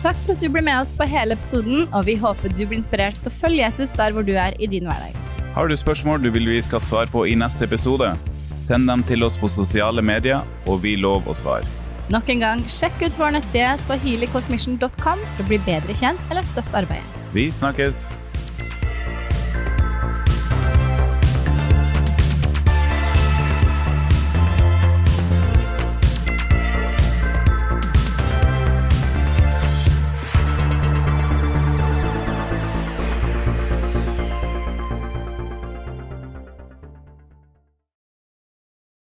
Takk for at du ble med oss på hele episoden, og vi håper du blir inspirert til å følge Jesus der hvor du er i din hverdag. Har du spørsmål du vil vi skal svare på i neste episode? Send dem til oss på sosiale medier, og vi lover å svare. Nok en gang, sjekk ut vår nettside swahilicosmission.com for å bli bedre kjent eller støtte arbeidet. Vi snakkes!